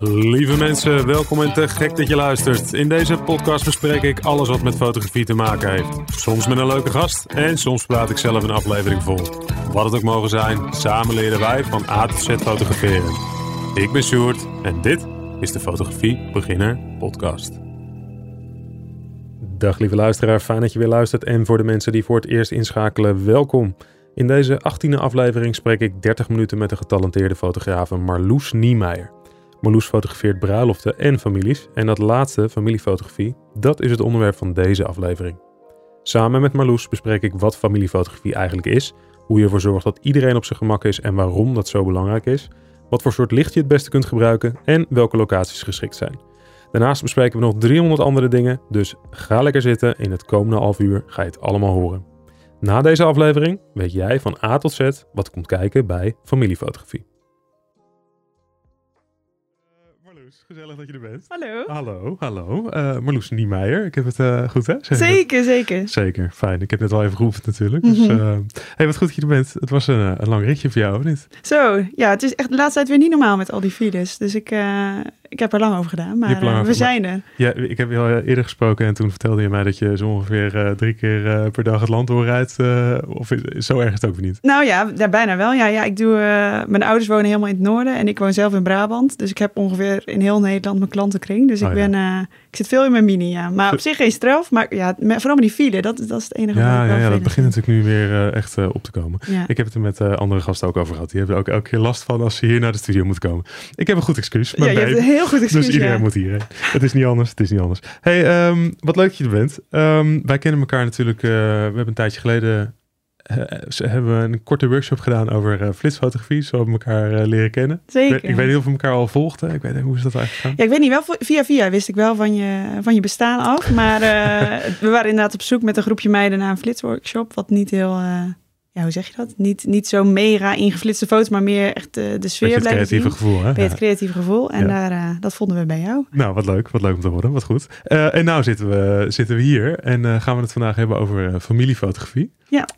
Lieve mensen, welkom en te gek dat je luistert. In deze podcast bespreek ik alles wat met fotografie te maken heeft. Soms met een leuke gast en soms praat ik zelf een aflevering vol. Wat het ook mogen zijn, samen leren wij van A tot Z fotograferen. Ik ben Sjoerd en dit is de Fotografie Beginner Podcast. Dag lieve luisteraar, fijn dat je weer luistert. En voor de mensen die voor het eerst inschakelen, welkom. In deze 18e aflevering spreek ik 30 minuten met de getalenteerde fotografe Marloes Niemeyer. Marloes fotografeert bruiloften en families. En dat laatste, familiefotografie, dat is het onderwerp van deze aflevering. Samen met Marloes bespreek ik wat familiefotografie eigenlijk is, hoe je ervoor zorgt dat iedereen op zijn gemak is en waarom dat zo belangrijk is, wat voor soort licht je het beste kunt gebruiken en welke locaties geschikt zijn. Daarnaast bespreken we nog 300 andere dingen, dus ga lekker zitten. In het komende half uur ga je het allemaal horen. Na deze aflevering weet jij van A tot Z wat komt kijken bij familiefotografie. Gezellig dat je er bent. Hallo. Hallo, hallo. Uh, Marloes Niemeyer, ik heb het uh, goed hè? Zeg zeker, zeker. Zeker, fijn. Ik heb net al even geroepen natuurlijk. Dus, mm -hmm. uh, hey, wat goed dat je er bent. Het was een, een lang ritje voor jou, niet? Zo, ja, het is echt de laatste tijd weer niet normaal met al die files. Dus ik, ik heb er lang over gedaan, maar we zijn er. Ja, ik heb je al eerder gesproken en toen vertelde je mij dat je zo ongeveer drie keer per dag het land doorrijdt. of zo erg het ook weer niet? Nou ja, ja bijna wel. Ja, ja, ik doe, mijn ouders wonen helemaal in het noorden en ik woon zelf in Brabant. Dus ik heb ongeveer in heel Nederland mijn klantenkring. Dus ik, oh, ben, ja. ik zit veel in mijn mini, ja. Maar op zich geen straf, maar ja, vooral met die file, dat, dat is het enige ja, wat ik Ja, ja dat begint natuurlijk nu weer echt op te komen. Ja. Ik heb het er met andere gasten ook over gehad. Die hebben ook elke keer last van als ze hier naar de studio moeten komen. Ik heb een goed excuus. Ja, je hebt heel goed excuus. Dus iedereen moet hier. Het is niet anders. Het is niet anders. Hey, um, wat leuk dat je er bent. Um, wij kennen elkaar natuurlijk. We hebben een tijdje geleden uh, hebben we een korte workshop gedaan over uh, flitsfotografie. Zo hebben we elkaar leren kennen. Zeker. Ik weet, ik weet, niet of we elkaar al volgden. Ik weet niet, hoe is dat eigenlijk gaan? Ja, ik weet niet. Wel via via wist ik wel van je, van je bestaan af. Maar we waren inderdaad op zoek met een groepje meiden naar een flitsworkshop. Wat niet heel ja, hoe zeg je dat? Niet, niet zo mega ingeflitste foto's, maar meer echt de, de sfeer blijven Het creatieve gevoel, hè? Bij het creatieve gevoel. En ja. daar, uh, dat vonden we bij jou. Nou, wat leuk. Wat leuk om te horen. Wat goed. Uh, en nou zitten we, zitten we hier en uh, gaan we het vandaag hebben over familiefotografie. Ja.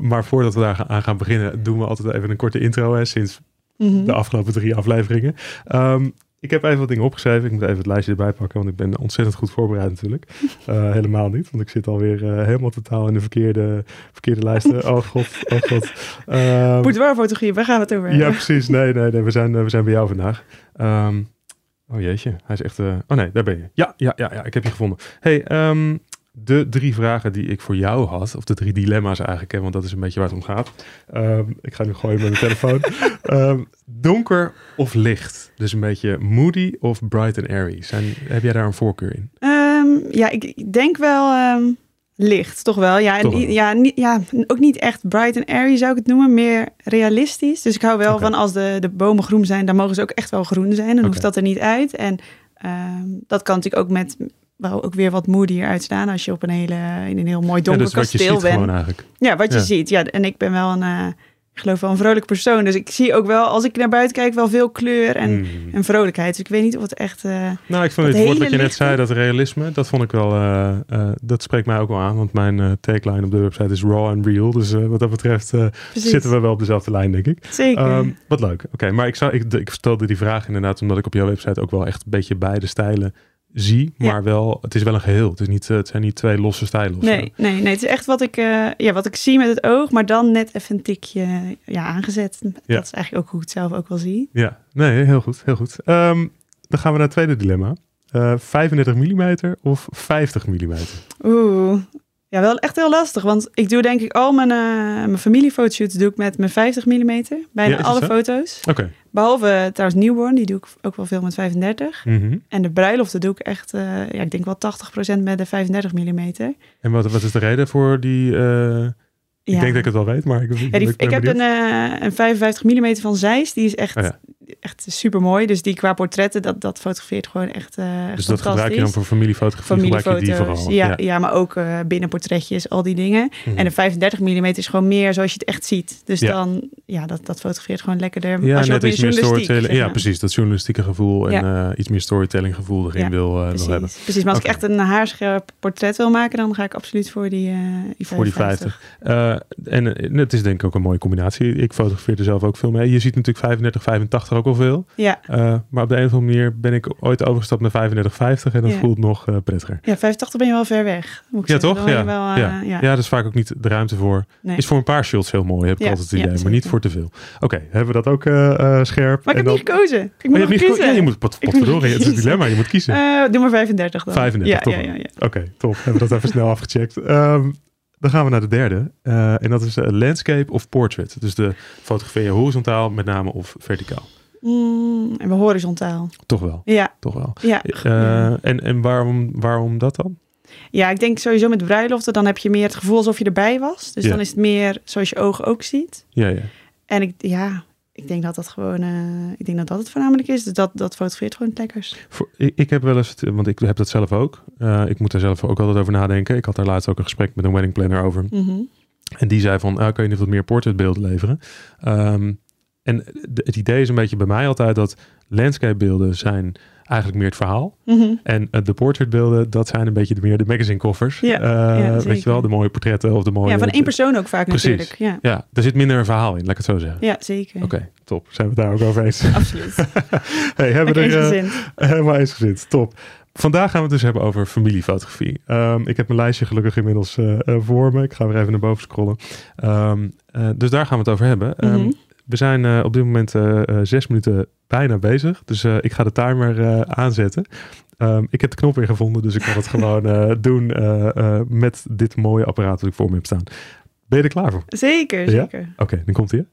Maar voordat we daar aan gaan beginnen, doen we altijd even een korte intro, hè, sinds mm -hmm. de afgelopen drie afleveringen. Um, ik heb even wat dingen opgeschreven. Ik moet even het lijstje erbij pakken, want ik ben ontzettend goed voorbereid natuurlijk. Uh, helemaal niet, want ik zit alweer uh, helemaal totaal in de verkeerde, verkeerde lijsten. Oh god, oh god. Um, Boudoirfotografie, waar gaan we het over Ja, precies. Nee, nee, nee we, zijn, uh, we zijn bij jou vandaag. Um, oh jeetje, hij is echt... oh nee, daar ben je. Ja, ja, ja, ja, ik heb je gevonden. Hey, um, de drie vragen die ik voor jou had, of de drie dilemma's eigenlijk, hè, want dat is een beetje waar het om gaat. Um, ik ga nu gooien met mijn telefoon. Um, donker of licht? Dus een beetje moody of bright and airy. Zijn, heb jij daar een voorkeur in? Um, ja, ik denk wel licht, toch wel. Ja, en, wel. Ja, niet, ja, ook niet echt bright and airy zou ik het noemen, meer realistisch. Dus ik hou wel okay. van als de, de bomen groen zijn, dan mogen ze ook echt wel groen zijn. Dan okay. hoeft dat er niet uit. En dat kan natuurlijk ook met wel ook weer wat moodier uitstaan als je op een hele in een heel mooi donker ja, dus kasteel bent. Ja, wat je ja. ziet. Ja, en ik ben wel een, uh, ik geloof wel een vrolijk persoon. Dus ik zie ook wel, als ik naar buiten kijk, wel veel kleur en, mm. en vrolijkheid. Dus ik weet niet of het echt. Uh, nou, ik vond het woord wat je net zei, dat realisme, dat vond ik wel, uh, dat spreekt mij ook wel aan. Want mijn tagline op de website is raw and real. Dus wat dat betreft zitten we wel op dezelfde lijn, denk ik. Zeker. Um, wat leuk. Oké, okay, maar ik, zou, ik, ik stelde die vraag inderdaad, omdat ik op jouw website ook wel echt een beetje beide stijlen zie, maar ja. wel, het is wel een geheel. Het, is niet, het zijn niet twee losse stijlen. Nee, nee, nee, het is echt wat ik, uh, ja, wat ik zie met het oog, maar dan net even een tikje ja, aangezet. Ja. Dat is eigenlijk ook hoe ik het zelf ook wel zie. Ja, nee, heel goed, heel goed. Um, dan gaan we naar het tweede dilemma. Uh, 35 mm of 50 mm? Oeh, ja, wel echt heel lastig. Want ik doe denk ik al mijn, uh, mijn familiefotoshoots doe ik met mijn 50 mm. Bijna ja, alle foto's. Oké. Okay. Behalve trouwens newborn, die doe ik ook wel veel met 35. Mm -hmm. En de bruiloften doe ik echt, uh, ja, ik denk wel 80% met de 35 mm. En wat, wat is de reden voor die... Uh... Ik ja. denk dat ik het wel weet, maar ik, ja, die, ik, ik heb een, uh, een 55 mm van Zeiss. Die is echt, oh ja. Echt super mooi. Dus die qua portretten, dat, dat fotografeert gewoon echt. Uh, dus dat gebruik je dan voor familiefotografie? Die vooral? Ja, ja. ja maar ook uh, binnenportretjes, al die dingen. Mm. En de 35 mm is gewoon meer zoals je het echt ziet. Dus dan, ja, dat, dat fotografeert gewoon lekkerder. Ja, als je net iets meer storytelling. Ja, precies. Dat journalistieke gevoel en iets meer storytelling gevoel erin wil, wil hebben. Precies, maar als okay. ik echt een haarscherp portret wil maken, dan ga ik absoluut voor die, die 55. Voor die 50. en het is denk ik ook een mooie combinatie. Ik fotografeer er zelf ook veel mee. Je ziet natuurlijk 35, 85 ook wel veel. Ja. maar op de een of andere manier ben ik ooit overgestapt naar 35,50 en dat voelt nog prettiger. Ja, 85 ben je wel ver weg. Moet ik ja, zeggen. toch? Ja. Wel, ja. ja. ja, dat is vaak ook niet de ruimte voor. Nee. Is voor een paar shots heel mooi, heb ik altijd het idee, maar niet voor te veel. Oké, hebben we dat ook scherp? Maar ik heb dan... niet gekozen. Ik moet oh, niet kiezen. Ja, je moet pot, pot verdorie. Het is een dilemma, je moet kiezen. doe maar 35 dan. 35, ja, ja, ja, Oké, top. Hebben we dat even snel afgecheckt. Um, dan gaan we naar de derde. Uh, en dat is uh, landscape of portrait. Dus de fotografeer horizontaal met name of verticaal. Mm, en we horizontaal. Toch wel? Ja. Toch wel. Ja. Uh, en en waarom, waarom dat dan? Ja, ik denk sowieso met bruiloften, dan heb je meer het gevoel alsof je erbij was. Dus ja. dan is het meer zoals je ogen ook ziet. Ja, ja. En ik, ja, ik denk dat dat gewoon, uh, ik denk dat dat het voornamelijk is. Dus dat, dat fotografeert gewoon het lekkers. Voor, ik, ik, heb wel eens, want ik heb dat zelf ook. Uh, ik moet daar zelf ook altijd over nadenken. Ik had daar laatst ook een gesprek met een wedding planner over. Mm -hmm. En die zei van, uh, kan je niet wat meer portraitbeelden leveren? Um, en het idee is een beetje bij mij altijd dat landscape beelden zijn eigenlijk meer het verhaal. Mm -hmm. En uh, de portraitbeelden, dat zijn een beetje de, meer de magazine covers. Ja, uh, ja, weet je wel, de mooie portretten of de mooie... Ja, van één persoon ook vaak Precies. natuurlijk. Ja. ja, er zit minder een verhaal in, laat ik het zo zeggen. Ja, zeker. Oké, okay, top. Zijn we het daar ook over eens? Absoluut. hey, hebben we er uh, helemaal eensgezind. Top. Vandaag gaan we het dus hebben over familiefotografie. Um, ik heb mijn lijstje gelukkig inmiddels uh, voor me. Ik ga weer even naar boven scrollen. Um, dus daar gaan we het over hebben. Mm -hmm. We zijn uh, op dit moment uh, uh, zes minuten bijna bezig. Dus ik ga de timer aanzetten. Um, ik heb de knop weer gevonden, dus ik kan het gewoon doen met dit mooie apparaat dat ik voor me heb staan. Ben je er klaar voor? Zeker, zeker. Oké, okay, dan komt hij.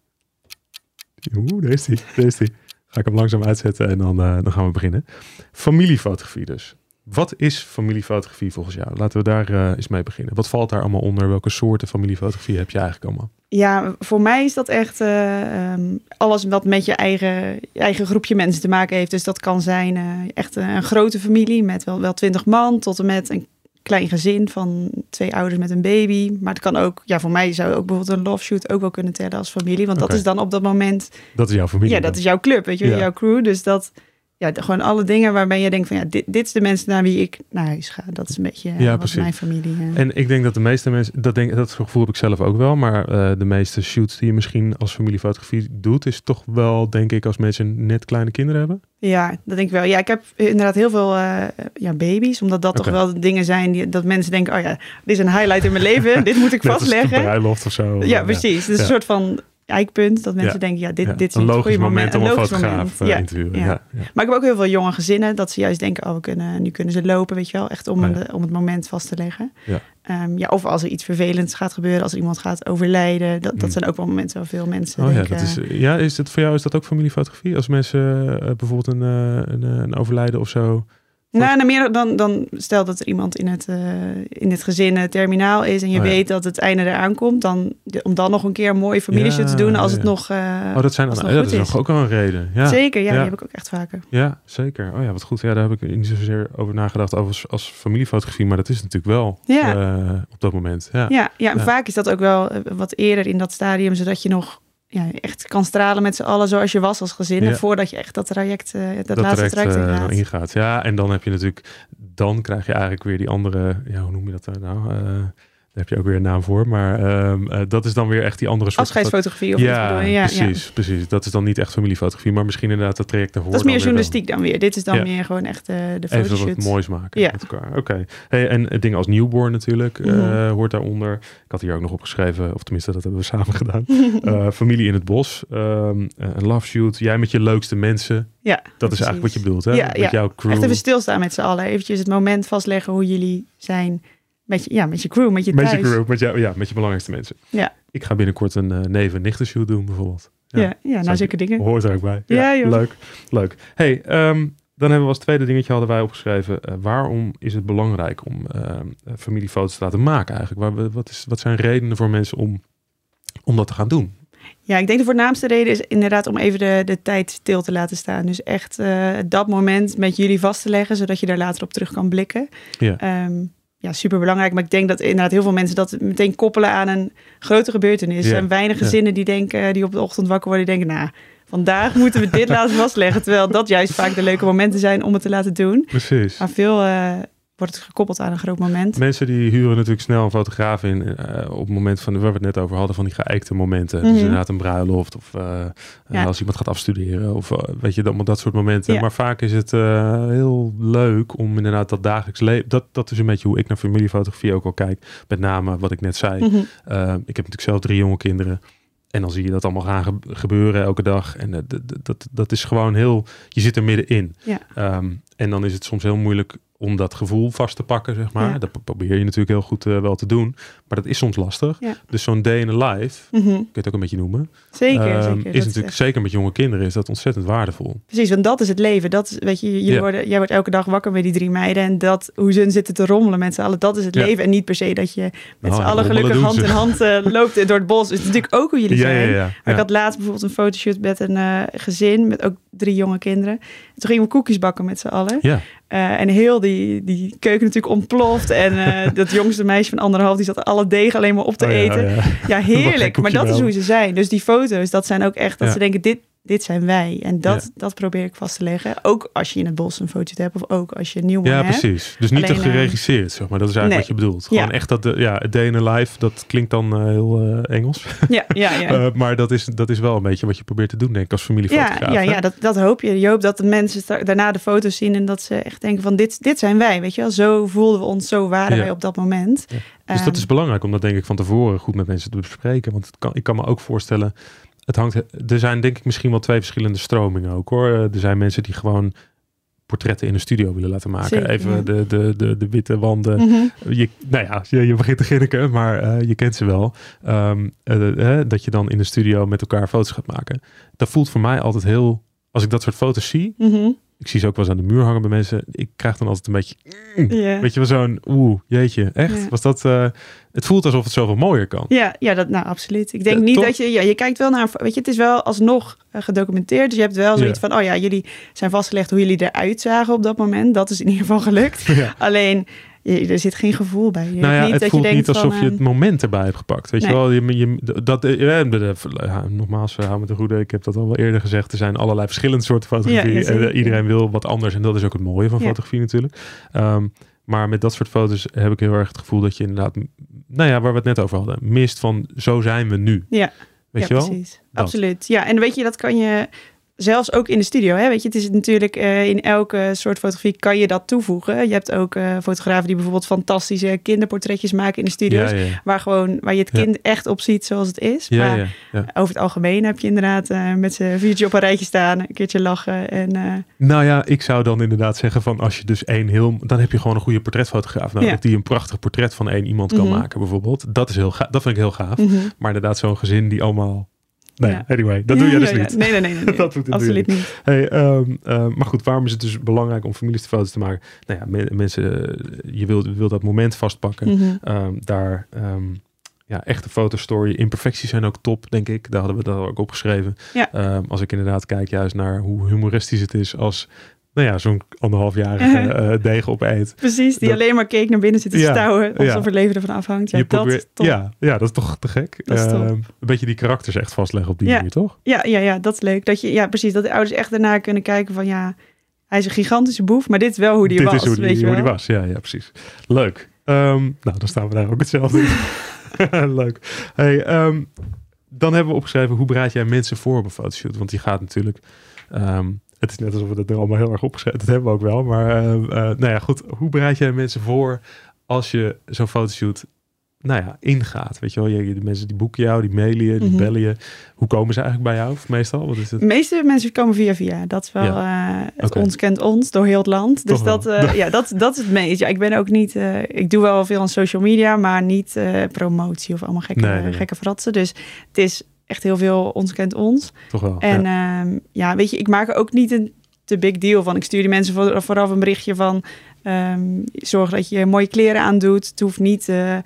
Oeh, daar is hij. Daar is hij. Ga ik hem langzaam uitzetten en dan, dan gaan we beginnen. Familiefotografie dus. Wat is familiefotografie volgens jou? Laten we daar uh, eens mee beginnen. Wat valt daar allemaal onder? Welke soorten familiefotografie heb je eigenlijk allemaal? Ja, voor mij is dat echt uh, um, alles wat met je eigen, je eigen groepje mensen te maken heeft. Dus dat kan zijn uh, echt een grote familie met wel, wel twintig man tot en met een klein gezin van twee ouders met een baby. Maar het kan ook, ja, voor mij zou ook bijvoorbeeld een love shoot ook wel kunnen tellen als familie. Want okay. dat is dan op dat moment. Dat is jouw familie. Ja, dat is jouw club, weet je, ja. jouw crew. Dus dat ja, gewoon alle dingen waarbij je denkt van ja, dit, dit is de mensen naar wie ik naar huis ga. Dat is een beetje ja, wat mijn familie. Uh... En ik denk dat de meeste mensen, dat, denk, dat gevoel heb ik zelf ook wel, maar uh, de meeste shoots die je misschien als familiefotografie doet, is toch wel, denk ik, als mensen net kleine kinderen hebben. Ja, dat denk ik wel. Ja, ik heb inderdaad heel veel uh, ja, baby's, omdat dat okay. toch wel dingen zijn die dat mensen denken, oh ja, dit is een highlight in mijn leven, dit moet ik vastleggen. Een bruiloft of zo. Ja, precies. Dus ja. een soort van eikpunt. Dat mensen ja. denken, ja, dit, ja, dit is een het logisch moment, moment om een een fotograaf moment. uh, in te huren. Ja. Ja. Maar ik heb ook heel veel jonge gezinnen dat ze juist denken, oh, we kunnen, nu kunnen ze lopen, weet je wel, echt om, Oh, de, om het moment vast te leggen. Ja. Um, ja, of als er iets vervelends gaat gebeuren, als er iemand gaat overlijden. Dat, dat Hmm. zijn ook wel momenten waar veel mensen Oh ja, dat is, ja, is het voor jou is dat ook familiefotografie? Als mensen uh, bijvoorbeeld een, uh, een, een, overlijden of zo. Nou, nou, meer dan, dan stel dat er iemand in het, uh, in het gezin uh, terminaal is en je Oh, ja. weet dat het einde eraan komt, dan, om dan nog een keer een mooie familieshoot Ja, te doen als ja, het nog. Uh, Oh, dat zijn dan, dat is nog ook wel een reden. Ja. Zeker, ja, die heb ik ook echt vaker. Ja, zeker. Oh ja, wat goed. Ja, daar heb ik niet zozeer over nagedacht als, als familiefotografie, maar dat is natuurlijk wel op dat moment. Ja. Ja, ja, en vaak is dat ook wel eh, wat eerder in dat stadium, zodat je nog ja, echt kan stralen met z'n allen zoals je was als gezin. Ja. Voordat je echt dat traject, uh, dat, laatste traject uh, ingaat. ingaat. Ja, en dan heb je natuurlijk, dan krijg je eigenlijk weer die andere, ja, hoe noem je dat nou? Daar heb je ook weer een naam voor, maar um, uh, dat is dan weer echt die andere soort afscheidsfotografie. Of ja, ja, precies, ja. precies. Dat is dan niet echt familiefotografie, maar misschien inderdaad het traject daarvoor. Dat is meer dan journalistiek dan weer. Dit is dan Ja. meer gewoon echt uh, de Even fotoshoot. wat moois maken Ja. met elkaar. Oké. Okay. Hey, en uh, dingen als newborn natuurlijk uh, Mhm. hoort daaronder. Ik had hier ook nog opgeschreven, of tenminste dat hebben we samen gedaan. Familie in het bos, um, een love shoot. Jij met je leukste mensen. Ja, Dat precies. is eigenlijk wat je bedoelt, hè? Ja, met jouw crew. Echt even stilstaan met z'n allen. Eventjes het moment vastleggen hoe jullie zijn met je, ja, met je crew, met je met thuis. je crew, met, jou, ja, met je belangrijkste mensen. Ja. Ik ga binnenkort een uh, neven doen bijvoorbeeld. Ja, ja, ja nou zeker dingen. Hoort er ook bij. Ja. Leuk, leuk. Hey, um, dan hebben we als tweede dingetje hadden wij opgeschreven. Uh, waarom is het belangrijk om uh, familiefoto's te laten maken eigenlijk? Waar, wat, is, wat zijn redenen voor mensen om, om dat te gaan doen? Ja, ik denk de voornaamste reden is inderdaad om even de, de tijd stil te laten staan. Dus echt uh, dat moment met jullie vast te leggen, zodat je daar later op terug kan blikken. Ja. Um, ja, super belangrijk. Maar ik denk dat inderdaad heel veel mensen dat meteen koppelen aan een grote gebeurtenis. Ja. En weinig gezinnen ja. die denken, die op de ochtend wakker worden, die denken, nou, vandaag moeten we dit laten vastleggen. Terwijl dat juist vaak de leuke momenten zijn om het te laten doen. Precies. Maar veel uh, wordt het gekoppeld aan een groot moment. Mensen die huren natuurlijk snel een fotograaf in uh, op het moment van waar we het net over hadden, van die geëikte momenten. Dus mhm. inderdaad een bruiloft of uh, als iemand gaat afstuderen of weet je, dat, dat soort momenten. Maar vaak is het heel leuk om inderdaad dat dagelijks leven, dat, dat is een beetje hoe ik naar familiefotografie ook al kijk. Met name wat ik net zei. Mhm. ik heb natuurlijk zelf drie jonge kinderen. En dan zie je dat allemaal gaan gebeuren elke dag. En dat, dat, dat is gewoon heel. Je zit er middenin. Ja. Ehm, en dan is het soms heel moeilijk om dat gevoel vast te pakken, zeg maar. Dat probeer je natuurlijk heel goed uh, wel te doen. Maar dat is soms lastig. Dus zo'n day in a life, mm -hmm. kun je het ook een beetje noemen. Zeker, um, zeker. Is natuurlijk, zeker met jonge kinderen, is dat ontzettend waardevol. Precies, want dat is het leven. Dat is, weet je, je worden, jij wordt elke dag wakker met die drie meiden. En dat, hoe ze zitten te rommelen met z'n allen, dat is het leven. En niet per se dat je met nou, z'n allen gelukkig hand in hand uh, loopt door het bos. Het is natuurlijk ook hoe jullie zijn. Maar ik had laatst bijvoorbeeld een fotoshoot met een uh, gezin, met ook drie jonge kinderen. En toen gingen we koekjes bakken met z'n allen. Ja. Uh, en heel die, die keuken natuurlijk ontploft. En uh, dat jongste meisje van anderhalf, die zat alle deeg alleen maar op te oh eten. Ja, ja. heerlijk. Maar dat is hoe ze zijn. Dus die foto's, dat zijn ook echt dat ze denken, dit, dit zijn wij. En dat, dat probeer ik vast te leggen. Ook als je in het bos een foto hebt of ook als je een nieuw ja, hebt. Ja, precies. Dus niet te eh, geregisseerd, zeg maar. Dat is eigenlijk wat je bedoelt. Gewoon echt dat, de, ja, day in a life, dat klinkt dan uh, heel uh, Engels. Ja, ja, ja. maar dat is, dat is wel een beetje wat je probeert te doen, denk ik, als familiefotograaf. Ja, ja, ja dat, dat hoop je. Je hoopt dat de mensen daarna de foto's zien en dat ze echt denken van dit, dit zijn wij, weet je wel. Zo voelden we ons, zo waren wij op dat moment. Dus dat is ehm, belangrijk om dat denk ik van tevoren goed met mensen te bespreken. Want het kan, ik kan me ook voorstellen het hangt, er zijn denk ik misschien wel twee verschillende stromingen ook hoor. Er zijn mensen die gewoon portretten in een studio willen laten maken. Even de, de, de, de witte wanden. Mhm. je, nou ja, je, je begint te ginniken, maar uh, je kent ze wel. Um, uh, dat je dan in de studio met elkaar foto's gaat maken. Dat voelt voor mij altijd heel... Als ik dat soort foto's zie, mm ik zie ze ook wel eens aan de muur hangen bij mensen. Ik krijg dan altijd een beetje, mm, weet je wel, zo'n oeh, jeetje, echt? Was dat, het voelt alsof het zoveel mooier kan. Ja, ja dat, nou absoluut. Ik denk niet dat je, ja, je kijkt wel naar, weet je, het is wel alsnog uh, gedocumenteerd. Dus je hebt wel zoiets van, oh ja, jullie zijn vastgelegd hoe jullie eruit zagen op dat moment. Dat is in ieder geval gelukt. Alleen, je, er zit geen gevoel bij. Je nou ja, niet het dat voelt je niet denkt alsof van, je het moment erbij hebt gepakt. Weet je wel, je, je, dat, ja, nogmaals, we houden met de goede. Ik heb dat al wel eerder gezegd. Er zijn allerlei verschillende soorten fotografie. en uh, iedereen wil wat anders. En dat is ook het mooie van fotografie natuurlijk. Um, maar met dat soort foto's heb ik heel erg het gevoel dat je inderdaad, nou ja, waar we het net over hadden, mist van zo zijn we nu. Ja, Weet je wel? precies. Absoluut. Ja, en weet je, dat kan je zelfs ook in de studio. Hè? Weet je, het is natuurlijk uh, in elke soort fotografie kan je dat toevoegen. Je hebt ook uh, fotografen die bijvoorbeeld fantastische kinderportretjes maken in de studio's. Waar, gewoon, waar je het kind echt op ziet zoals het is. maar over het algemeen heb je inderdaad uh, met z'n viertje op een rijtje staan, een keertje lachen. En, Nou ja, ik zou dan inderdaad zeggen van als je dus één heel... Dan heb je gewoon een goede portretfotograaf nodig. Die een prachtig portret van één iemand kan mhm. maken bijvoorbeeld. Dat is heel gaaf. Dat vind ik heel gaaf. Mhm. Maar inderdaad zo'n gezin die allemaal Nee, anyway, dat doe je dus niet. Nee, nee, nee. nee, dat doet absoluut niet. Hey, um, uh, maar goed, waarom is het dus belangrijk om families te foto's te maken? Nou ja, mensen, je wil, wil dat moment vastpakken. Mm -hmm. um, daar, um, ja, echte fotostory. Imperfecties zijn ook top, denk ik. Daar hadden we dat ook opgeschreven. Ja. als ik inderdaad kijk juist naar hoe humoristisch het is als nou ja, zo'n anderhalfjarige uh, deeg opeet. Precies, die alleen maar keek naar binnen zitten ja, stouwen. Alsof ja. het leven ervan afhangt. Ja, dat ja, ja, dat is toch te gek. Uh, een beetje die karakters echt vastleggen op die manier, toch? Ja, ja, ja, dat is leuk. Dat je, ja, precies. Dat de ouders echt daarna kunnen kijken van ja, hij is een gigantische boef, maar dit is wel hoe die dit was. Dit is hoe die, hoe die was, ja, ja, precies. Leuk. Um, nou, dan staan we daar ook hetzelfde in. leuk. Hey, um, dan hebben we opgeschreven, hoe bereid jij mensen voor op een fotoshoot? Want die gaat natuurlijk... Um, het is net alsof we dat er allemaal heel erg opgeschreven Dat hebben we ook wel. Maar uh, uh, nou ja, goed. Hoe bereid jij mensen voor als je zo'n fotoshoot nou ja, ingaat. Weet je wel, je, de mensen die boeken jou, die mailen je, die mm -hmm. bellen je. Hoe komen ze eigenlijk bij jou? meestal? Wat is het? De meeste mensen komen via via. Dat is wel, ja. uh, het okay. ons kent ons door heel het land. Dus dat, uh, ja, dat, dat is het meest. Ja, ik ben ook niet, uh, ik doe wel veel aan social media, maar niet promotie of allemaal gekke, nee, nee, nee. gekke fratsen. Dus het is echt heel veel ons kent ons. Toch wel. En ja, um, ja weet je, ik maak er ook niet een te big deal van. Ik stuur die mensen voor, vooraf een berichtje van um, zorg dat je mooie kleren aandoet. Het hoeft niet uh,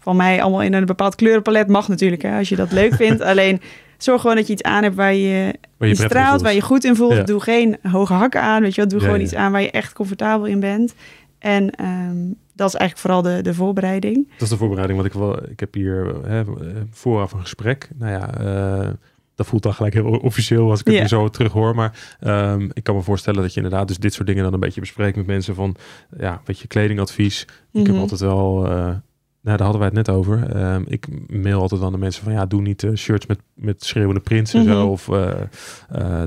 van mij allemaal in een bepaald kleurenpalet. Mag natuurlijk, hè, als je dat leuk vindt. Alleen zorg gewoon dat je iets aan hebt waar je, waar je, je straalt, waar je goed in voelt. Ja. Doe geen hoge hakken aan, weet je wel. Doe ja, gewoon ja. iets aan waar je echt comfortabel in bent. En um, dat is eigenlijk vooral de, de voorbereiding. Dat is de voorbereiding, want ik, wel, ik heb hier hè, vooraf een gesprek. Nou ja, uh, dat voelt dan gelijk heel officieel als ik het yeah. zo terug hoor. Maar um, ik kan me voorstellen dat je inderdaad dus dit soort dingen dan een beetje bespreekt met mensen van, ja, een beetje kledingadvies. Ik heb mhm. altijd wel, uh, nou, daar hadden wij het net over. Ehm, ik mail altijd aan de mensen van ja, doe niet uh, shirts met, met schreeuwende prints en zo. Mhm. Of uh, uh,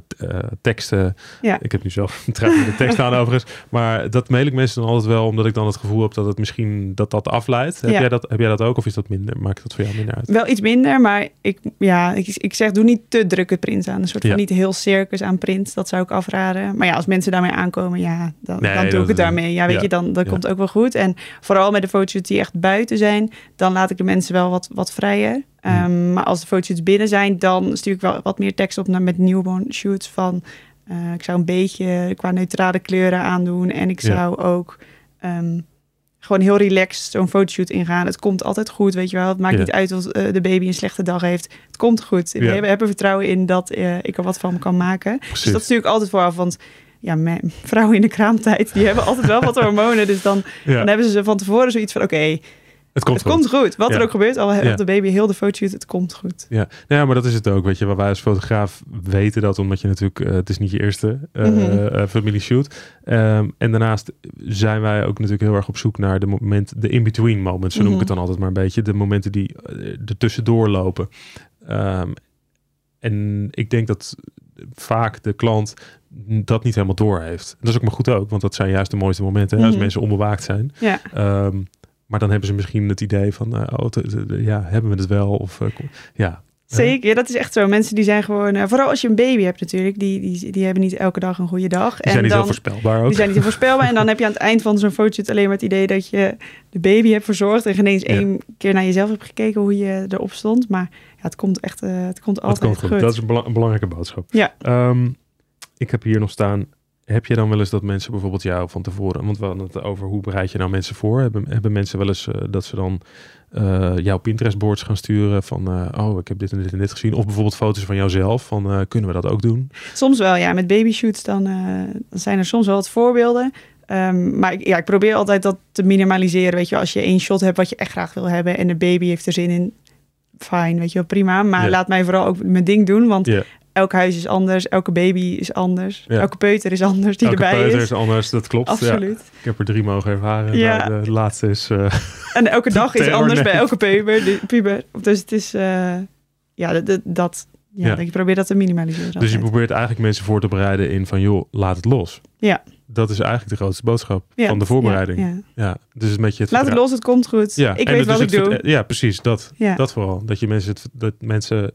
teksten. Ja. Ik heb nu zelf een de tekst aan overigens. Maar dat mail ik mensen dan altijd wel, omdat ik dan het gevoel heb dat het misschien dat dat afleidt. Heb, jij, dat, heb jij dat ook of is dat minder? Maakt dat voor jou minder uit? Wel iets minder, maar ik, ja, ik, ik zeg doe niet te drukke prints aan. Een soort van niet heel circus aan prints. Dat zou ik afraden. Maar ja, als mensen daarmee aankomen, ja, dan, dan doe ik het daarmee. Ja, weet je, dan dat komt ook wel goed. En vooral met de foto's die echt buiten zijn dan laat ik de mensen wel wat, wat vrijer. Um, Maar als de foto's binnen zijn, dan stuur ik wel wat meer tekst op naar met newborn shoots van... Uh, ik zou een beetje qua neutrale kleuren aandoen. En ik zou ook um, gewoon heel relaxed zo'n fotoshoot ingaan. Het komt altijd goed, weet je wel. Het maakt niet uit of uh, de baby een slechte dag heeft. Het komt goed. We hebben, vertrouwen in dat uh, ik er wat van kan maken. Dus dat stuur ik altijd vooraf, want ja, vrouwen in de kraamtijd, die hebben altijd wel wat hormonen. Dus dan, dan hebben ze van tevoren zoiets van, oké, het komt, het goed. komt goed. Wat er ook gebeurt, al heeft de baby heel de fotoshoot, het komt goed. Ja. Nou ja, maar dat is het ook. Weet je, waar wij als fotograaf weten dat, omdat je natuurlijk, uh, het is niet je eerste uh, mm -hmm. familieshoot. Um, en daarnaast zijn wij ook natuurlijk heel erg op zoek naar de moment, de in-between moments, zo noem ik het dan altijd maar een beetje. De momenten die er tussendoor lopen. Um, en ik denk dat vaak de klant dat niet helemaal door heeft. Dat is ook maar goed ook, want dat zijn juist de mooiste momenten mm -hmm. als mensen onbewaakt zijn. Ja. Um, maar dan hebben ze misschien het idee van, uh, oh, ja, hebben we het wel? Of, uh, ja. Zeker, dat is echt zo. Mensen die zijn gewoon, uh, vooral als je een baby hebt natuurlijk, die, die, die hebben niet elke dag een goede dag. Die zijn niet dan, heel voorspelbaar ook. Die zijn niet heel voorspelbaar. en dan heb je aan het eind van zo'n fotoshoot alleen maar het idee dat je de baby hebt verzorgd en geen eens ja. één keer naar jezelf hebt gekeken hoe je erop stond. Maar ja, het komt echt, het komt altijd komt goed. goed. Dat is een, bela een, belangrijke boodschap. Ja. Um, ik heb hier nog staan, heb je dan wel eens dat mensen bijvoorbeeld jou van tevoren, want we hadden het over hoe bereid je nou mensen voor? Hebben, hebben mensen wel eens uh, dat ze dan uh, jouw Pinterest-boards gaan sturen van, uh, oh, ik heb dit en dit en dit gezien. Of bijvoorbeeld foto's van jouzelf, van kunnen we dat ook doen? Soms wel, ja. Met babyshoots dan, dan zijn er soms wel wat voorbeelden. Um, maar ik, ja, ik probeer altijd dat te minimaliseren. Weet je, als je één shot hebt wat je echt graag wil hebben en de baby heeft er zin in, fijn, weet je wel, prima. Maar yeah. laat mij vooral ook mijn ding doen, want yeah elk huis is anders, elke baby is anders, elke peuter is anders die elke erbij peuter is. anders, dat klopt. Absoluut. Ik heb er drie mogen ervaren. Ja. Nou, de laatste is. Uh, en elke dag is anders bij elke puber. puber. Dus het is, uh, ja, dat, dat ja, ja. probeer dat te minimaliseren. Dus je probeert eigenlijk mensen voor te bereiden in van, joh, laat het los. Ja. Dat is eigenlijk de grootste boodschap van de voorbereiding. Ja, ja. Dus een beetje het Laat het los, het komt goed. Ja. Ik en weet wat ik doe. Ja, precies. Dat, dat vooral. Dat je mensen, het, dat mensen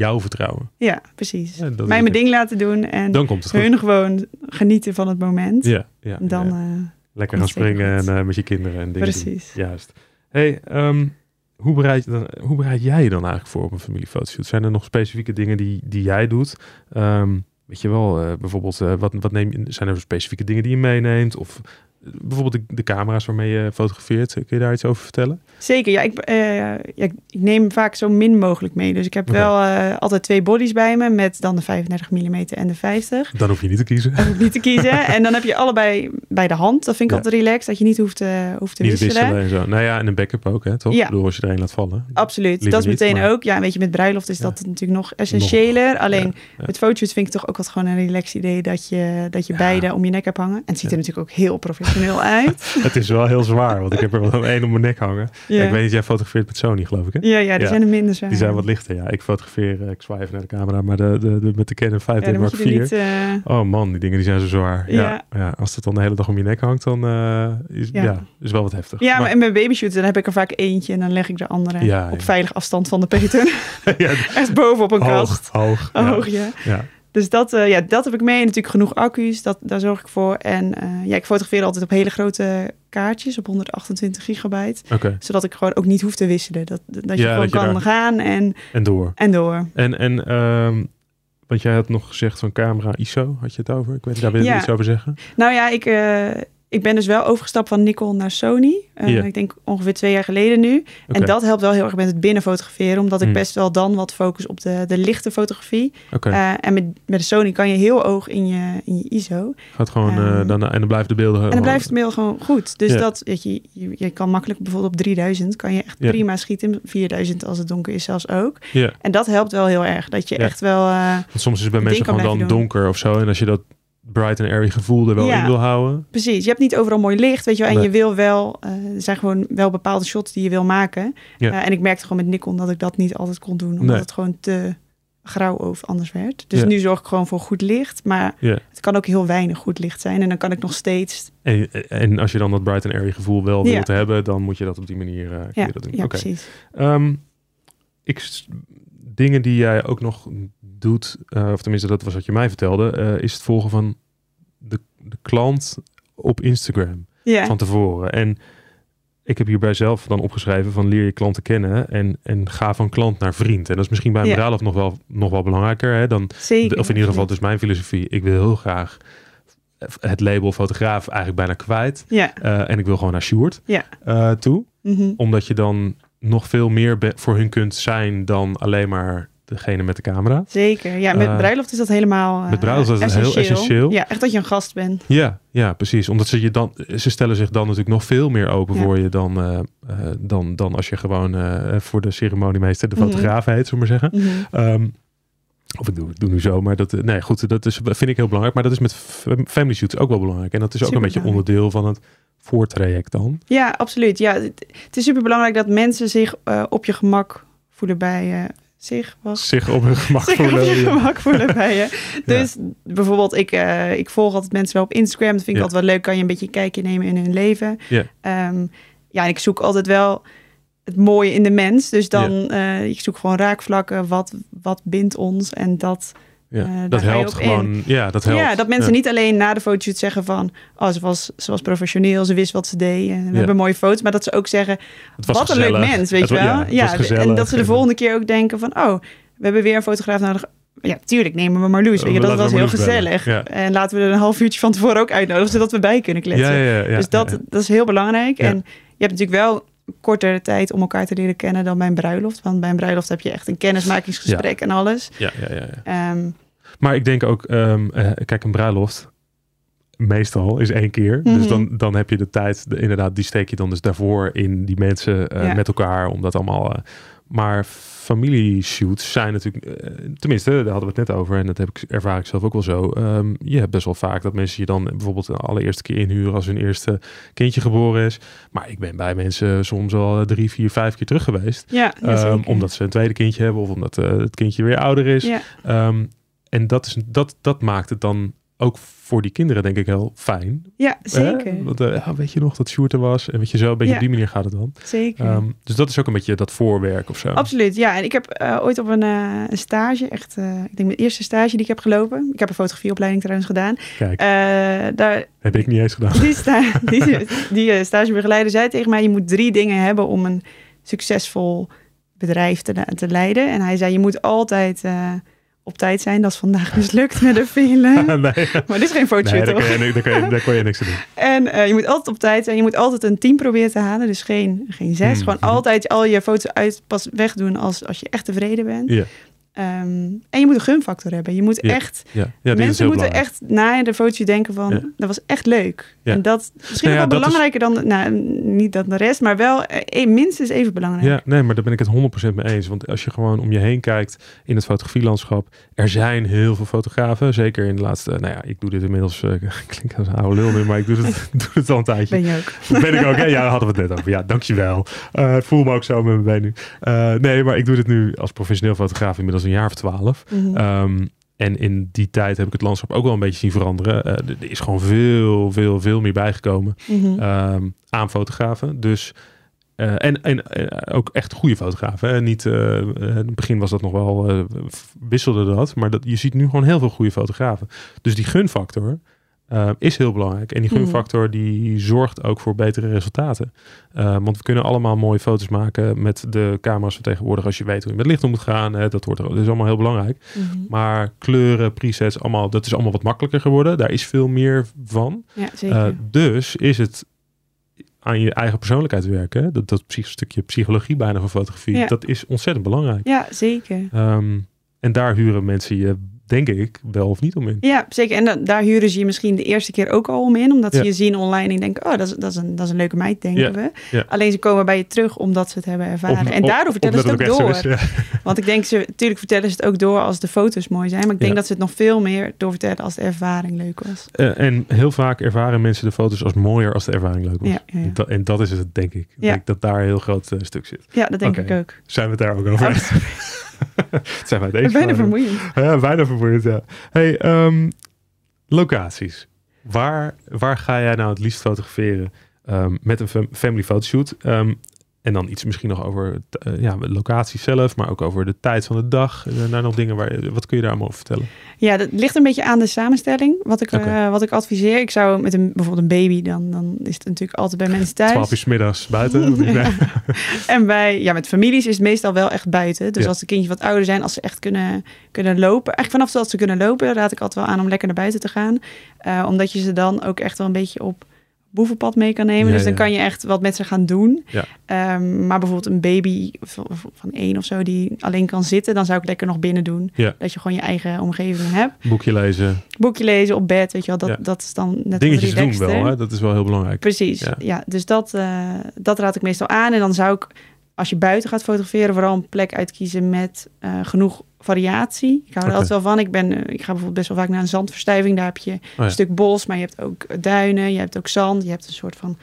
jou vertrouwen. Ja, precies. Ja, Mij mijn ding laten doen en dan komt het hun gewoon genieten van het moment. Ja, ja. Dan, ja. Uh, Lekker gaan springen en uh, met je kinderen en dingen. Precies. Doen. Juist. Hey, um, hoe, bereid, dan, hoe bereid jij je dan eigenlijk voor op een familiefotoshoot? Zijn er nog specifieke dingen die, die jij doet? Um, weet je wel, uh, bijvoorbeeld, wat, wat neem je, zijn er specifieke dingen die je meeneemt? Of bijvoorbeeld de, de, camera's waarmee je fotografeert. Kun je daar iets over vertellen? Zeker, ja. Ik, uh, ja, ik neem vaak zo min mogelijk mee. Dus ik heb okay. wel uh, altijd twee bodies bij me met dan de 35 mm en de 50. Dan hoef je niet te kiezen. Dan hoef niet te kiezen. en dan heb je allebei bij de hand. Dat vind ik ja. altijd relaxed, dat je niet hoeft, uh, hoeft te niet wisselen. wisselen. En zo. Nou ja, en een backup ook, hè, toch? Ja. Door als je er een laat vallen. Absoluut, Liever dat is meteen niet, maar... ook. Ja, weet je, met bruiloft is dat natuurlijk nog essentiëler. Nog, Alleen met foto's vind ik toch ook wat gewoon een relaxed idee dat je, dat je beide om je nek hebt hangen. En het ziet er natuurlijk ook heel professioneel uit. het is wel heel zwaar, want ik heb er wel één om mijn nek hangen. Ja. ik weet niet, jij fotografeert met Sony, geloof ik, hè? Ja, ja die zijn er minder zwaar. Die zijn wat lichter, ja. Ik fotografeer, uh, ik zwaai even naar de camera, maar de, de, de met de Canon 5D ja, Mark IV. uh... Oh man, die dingen die zijn zo zwaar. Ja. ja. als het dan de hele dag om je nek hangt, dan uh, is, ja. is wel wat heftig. Ja, maar, en bij babyshoots, dan heb ik er vaak eentje en dan leg ik de andere op veilig afstand van de peter. Echt boven op een hoog, kast. Hoog, hoog, ja. Dus dat, uh, ja, dat heb ik mee. En natuurlijk genoeg accu's, dat, daar zorg ik voor. En uh, ja, ik fotografeer altijd op hele grote kaartjes, op 128 gigabyte. Okay. Zodat ik gewoon ook niet hoef te wisselen. Dat, dat je ja, gewoon dat kan daar... gaan en, en door. En door. En, en um, want jij had nog gezegd van camera ISO, had je het over? Ik weet daar wil je ja. iets over zeggen? Nou ja, ik... Uh, ik ben dus wel overgestapt van Nikon naar Sony. Uh, Ik denk ongeveer twee jaar geleden nu. En dat helpt wel heel erg met het binnen fotograferen. Omdat ik hmm. best wel dan wat focus op de, de lichte fotografie. Okay. Uh, en met, met de Sony kan je heel hoog in je, in je ISO. Gaat gewoon, uh, dan, en dan blijven de beelden... En dan blijft het beeld gewoon goed. Dus dat, weet je, je, je, kan makkelijk bijvoorbeeld op 3000... kan je echt prima schieten. 4000 als het donker is zelfs ook. En dat helpt wel heel erg. Dat je echt wel... soms is het bij mensen gewoon dan donker of zo. En als je dat bright and airy gevoel er wel in wil houden. Precies. Je hebt niet overal mooi licht, weet je wel. En je wil wel, uh, er zijn gewoon wel bepaalde shots die je wil maken. Ja. Uh, en ik merkte gewoon met Nikon dat ik dat niet altijd kon doen, omdat het gewoon te grauw of anders werd. Dus nu zorg ik gewoon voor goed licht, maar het kan ook heel weinig goed licht zijn. En dan kan ik nog steeds... En, en als je dan dat bright and airy gevoel wel wilt hebben, dan moet je dat op die manier uh, ja. dat doen. Ja, precies. Um, ik, dingen die jij ook nog doet, uh, of tenminste dat was wat je mij vertelde, uh, is het volgen van de, de klant op Instagram van tevoren. En ik heb hierbij zelf dan opgeschreven van leer je klanten kennen en, en ga van klant naar vriend. En dat is misschien bij een ja. bruiloft nog wel, nog wel belangrijker. Hè, dan, Zeker. Of in ieder geval, dus mijn filosofie. Ik wil heel graag het label fotograaf eigenlijk bijna kwijt. Uh, en ik wil gewoon naar Sjoerd uh, toe. Mm -hmm. Omdat je dan nog veel meer voor hun kunt zijn dan alleen maar degene met de camera. Zeker, ja. Met uh, bruiloft is dat helemaal uh, Met bruiloft is dat heel essentieel. Ja, echt dat je een gast bent. Ja, ja, precies. Omdat ze je dan, ze stellen zich dan natuurlijk nog veel meer open ja. voor je dan, uh, dan, dan als je gewoon voor de ceremoniemeester de fotograaf mm -hmm. heet, zullen we maar zeggen. Mm -hmm. um, of ik doe, nu zo, maar dat, nee, goed, dat is, vind ik heel belangrijk. Maar dat is met family shoots ook wel belangrijk. En dat is ook een beetje onderdeel van het voortraject dan. Ja, absoluut. Ja, het is super belangrijk dat mensen zich uh, op je gemak voelen bij uh, zich. Was. Zich op hun gemak zich voelen. op je gemak voelen bij je. Dus ja. bijvoorbeeld, ik, uh, ik volg altijd mensen wel op Instagram. Dat vind ik ja. altijd wel leuk. Kan je een beetje een kijkje nemen in hun leven. Ja. Um, ja, en ik zoek altijd wel het mooie in de mens. Dus dan, uh, ik zoek gewoon raakvlakken. Wat, wat bindt ons? En dat... Ja, uh, dat helpt gewoon. In. Ja, dat helpt. Ja, dat mensen ja. niet alleen na de fotoshoot zeggen van... oh, ze was, ze was professioneel, ze wist wat ze deed. En we ja. hebben mooie foto's. Maar dat ze ook zeggen, wat gezellig. een leuk mens, weet het je wel. Ja, ja en dat ze de volgende keer ook denken van... oh, we hebben weer een fotograaf nodig. Ja, tuurlijk nemen we Marloes. Weet je, dat was heel gezellig. En laten we er een half uurtje van tevoren ook uitnodigen... zodat we bij kunnen kletsen. dus dat, dat is heel belangrijk. En je hebt natuurlijk wel kortere tijd om elkaar te leren kennen dan bij een bruiloft. Want bij een bruiloft heb je echt een kennismakingsgesprek en alles. Ja, ja, ja. ja. Um, maar ik denk ook, um, uh, kijk, een bruiloft meestal is één keer. Mm -hmm. Dus dan, dan heb je de tijd, de, inderdaad, die steek je dan dus daarvoor in die mensen uh, ja. met elkaar, om dat allemaal. Maar familieshoots zijn natuurlijk, uh, tenminste, daar hadden we het net over en dat heb ik, ervaar ik zelf ook wel zo. Um, je hebt best wel vaak dat mensen je dan bijvoorbeeld de allereerste keer inhuren als hun eerste kindje geboren is. Maar ik ben bij mensen soms al drie, vier, vijf keer terug geweest. Ja, um, omdat ze een tweede kindje hebben of omdat uh, het kindje weer ouder is. Ja. Um, en dat, is, dat, dat maakt het dan ook voor die kinderen denk ik heel fijn. Ja, zeker. Eh, want, uh, ja, weet je nog dat Sjoerd er was? En weet je zo, een beetje ja. op die manier gaat het dan. Zeker. Um, dus dat is ook een beetje dat voorwerk of zo. Absoluut, ja. En ik heb uh, ooit op een, uh, een stage, echt, ik denk mijn eerste stage die ik heb gelopen. Ik heb een fotografieopleiding trouwens gedaan. Kijk, daar, heb ik niet eens gedaan. Die, sta die, die stagebegeleider zei tegen mij, je moet drie dingen hebben om een succesvol bedrijf te, te leiden. En hij zei, je moet altijd op tijd zijn. Dat is vandaag mislukt met de file. nee. Maar dit is geen fotoshoot, nee, daar, kan je, daar, kan je, daar kon je niks aan doen. En uh, je moet altijd op tijd zijn. Je moet altijd een 10 proberen te halen. Dus geen, geen 6. Mm. Gewoon altijd al je foto's uit pas wegdoen als, als je echt tevreden bent. Um, en je moet een gunfactor hebben. Je moet ja. echt... Ja. Ja, mensen moeten echt na de foto's denken van... dat was echt leuk. En dat misschien nou wel belangrijker is... dan... Nou, niet dan de rest, maar wel eh, minstens even belangrijk. Ja, nee, maar daar ben ik het 100% mee eens. Want als je gewoon om je heen kijkt in het fotografielandschap... er zijn heel veel fotografen. Zeker in de laatste... Nou ja, ik doe dit inmiddels... Uh, klinkt als een oude lul maar ik doe het, doe het al een tijdje. Ben je ook. ben ik ook, hè? Ja, daar hadden we het net over. Ja, dankjewel. Uh, het voel me ook zo met mijn been nu. Uh, nee, maar ik doe dit nu als professioneel fotograaf inmiddels een jaar of twaalf. Mhm. Mm -hmm. um, en in die tijd heb ik het landschap ook wel een beetje zien veranderen. Uh, er is gewoon veel, veel, veel meer bijgekomen mm -hmm. um, aan fotografen. Dus, uh, en en uh, ook echt goede fotografen. Hè? Niet, in het begin was dat nog wel, wisselde dat. Maar dat, je ziet nu gewoon heel veel goede fotografen. Dus die gunfactor, uh, is heel belangrijk. En die mhm. gunfactor die zorgt ook voor betere resultaten. Uh, want we kunnen allemaal mooie foto's maken met de camera's van tegenwoordig. Als je weet hoe je met licht om moet gaan. Hè, dat, wordt, dat is allemaal heel belangrijk. Mhm. Maar kleuren, presets, allemaal, dat is allemaal wat makkelijker geworden. Daar is veel meer van. Ja, zeker. Uh, dus is het aan je eigen persoonlijkheid werken. Dat, dat stukje psychologie bijna van fotografie. Dat is ontzettend belangrijk. Ja, zeker. Um, en daar huren mensen je denk ik, wel of niet om in. Ja, zeker. En dan, daar huren ze je misschien de eerste keer ook al om in. Omdat ze je zien online en denken, oh, dat is, dat is, een, dat is een leuke meid, denken we. Alleen ze komen bij je terug omdat ze het hebben ervaren. en daardoor vertellen ze het ook, door. Want ik denk, ze, natuurlijk vertellen ze het ook door als de foto's mooi zijn. Maar ik denk dat ze het nog veel meer doorvertellen als de ervaring leuk was. Uh, en heel vaak ervaren mensen de foto's als mooier als de ervaring leuk was. En, dat, en dat is het, denk ik. Ik denk dat daar een heel groot uh, stuk zit. Ja, dat denk ik ook. Zijn we het daar ook over eens? zijn wij deze Bijna vermoeiend. Ja, bijna vermoeiend, ja. Hey, um, locaties. Waar, waar ga jij nou het liefst fotograferen um, met een family photoshoot? Um, en dan iets misschien nog over uh, ja, locatie zelf, maar ook over de tijd van de dag. En daar nog dingen waar. Wat kun je daar allemaal over vertellen? Ja, dat ligt een beetje aan de samenstelling. Wat ik, okay. uh, wat ik adviseer. Ik zou met een bijvoorbeeld een baby, dan, dan is het natuurlijk altijd bij mensen thuis. Twaalf uur middags buiten. En bij ja, met families is het meestal wel echt buiten. Dus als de kindjes wat ouder zijn, als ze echt kunnen, kunnen lopen. Eigenlijk vanaf dat ze kunnen lopen, raad ik altijd wel aan om lekker naar buiten te gaan. Uh, omdat je ze dan ook echt wel een beetje op boevenpad mee kan nemen. dus dan kan je echt wat met ze gaan doen. Um, maar bijvoorbeeld een baby van, van één of zo die alleen kan zitten, dan zou ik lekker nog binnen doen. Dat je gewoon je eigen omgeving hebt. Boekje lezen. Boekje lezen op bed, weet je wel. Dat, dat is dan net Dingetjes doen wel, hè? dat is wel heel belangrijk. Precies, ja. dus dat, uh, dat raad ik meestal aan. En dan zou ik, als je buiten gaat fotograferen, vooral een plek uitkiezen met uh, genoeg variatie. Ik hou er altijd wel van. Ik, ben, eh, ik ga bijvoorbeeld best wel vaak naar een zandverstuiving. Daar heb je oh een stuk bos, maar je hebt ook duinen, je hebt ook zand, je hebt een soort van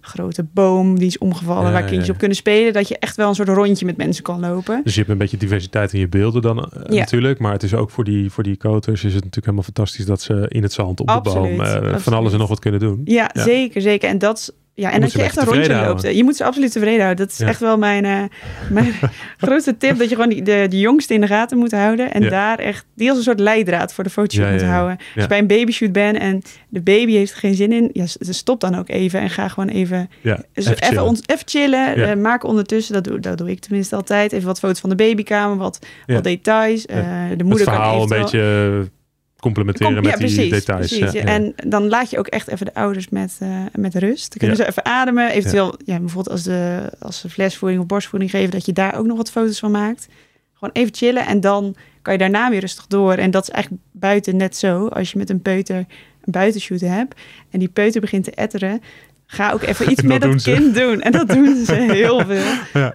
grote boom die is omgevallen waar kindjes op kunnen spelen. Dat je echt wel een soort rondje met mensen kan lopen. Dus je hebt een beetje diversiteit in je beelden dan uh, natuurlijk. Maar het is ook voor die, voor die koters is het natuurlijk helemaal fantastisch dat ze in het zand op de boom uh, van alles en nog wat kunnen doen. Ja, zeker, zeker. En dat ja, en dat je echt een rondje loopt. Je moet ze absoluut tevreden houden. Dat is echt wel mijn, uh, mijn grootste tip. Dat je gewoon die, de, de jongste in de gaten moet houden. En daar echt, die als een soort leidraad voor de fotoshoot moet houden. Als je bij een babyshoot bent en de baby heeft er geen zin in. Ja, stop dan ook even en ga gewoon even, even, even, chillen. even chillen. Uh, maak ondertussen, dat doe, dat doe ik tenminste altijd. Even wat foto's van de babykamer, wat, wat details. Uh, de moeder Het verhaal kan een beetje complementeren met die details. Precies, ja, En dan laat je ook echt even de ouders met, uh, met rust. Dan kunnen ze even ademen. Eventueel, ja. bijvoorbeeld als, de, als ze flesvoeding of borstvoeding geven, dat je daar ook nog wat foto's van maakt. Gewoon even chillen en dan kan je daarna weer rustig door. En dat is eigenlijk buiten net zo. Als je met een peuter een buitenshoot hebt en die peuter begint te etteren, Ga ook even iets met dat kind doen. En dat doen ze heel veel. Ja.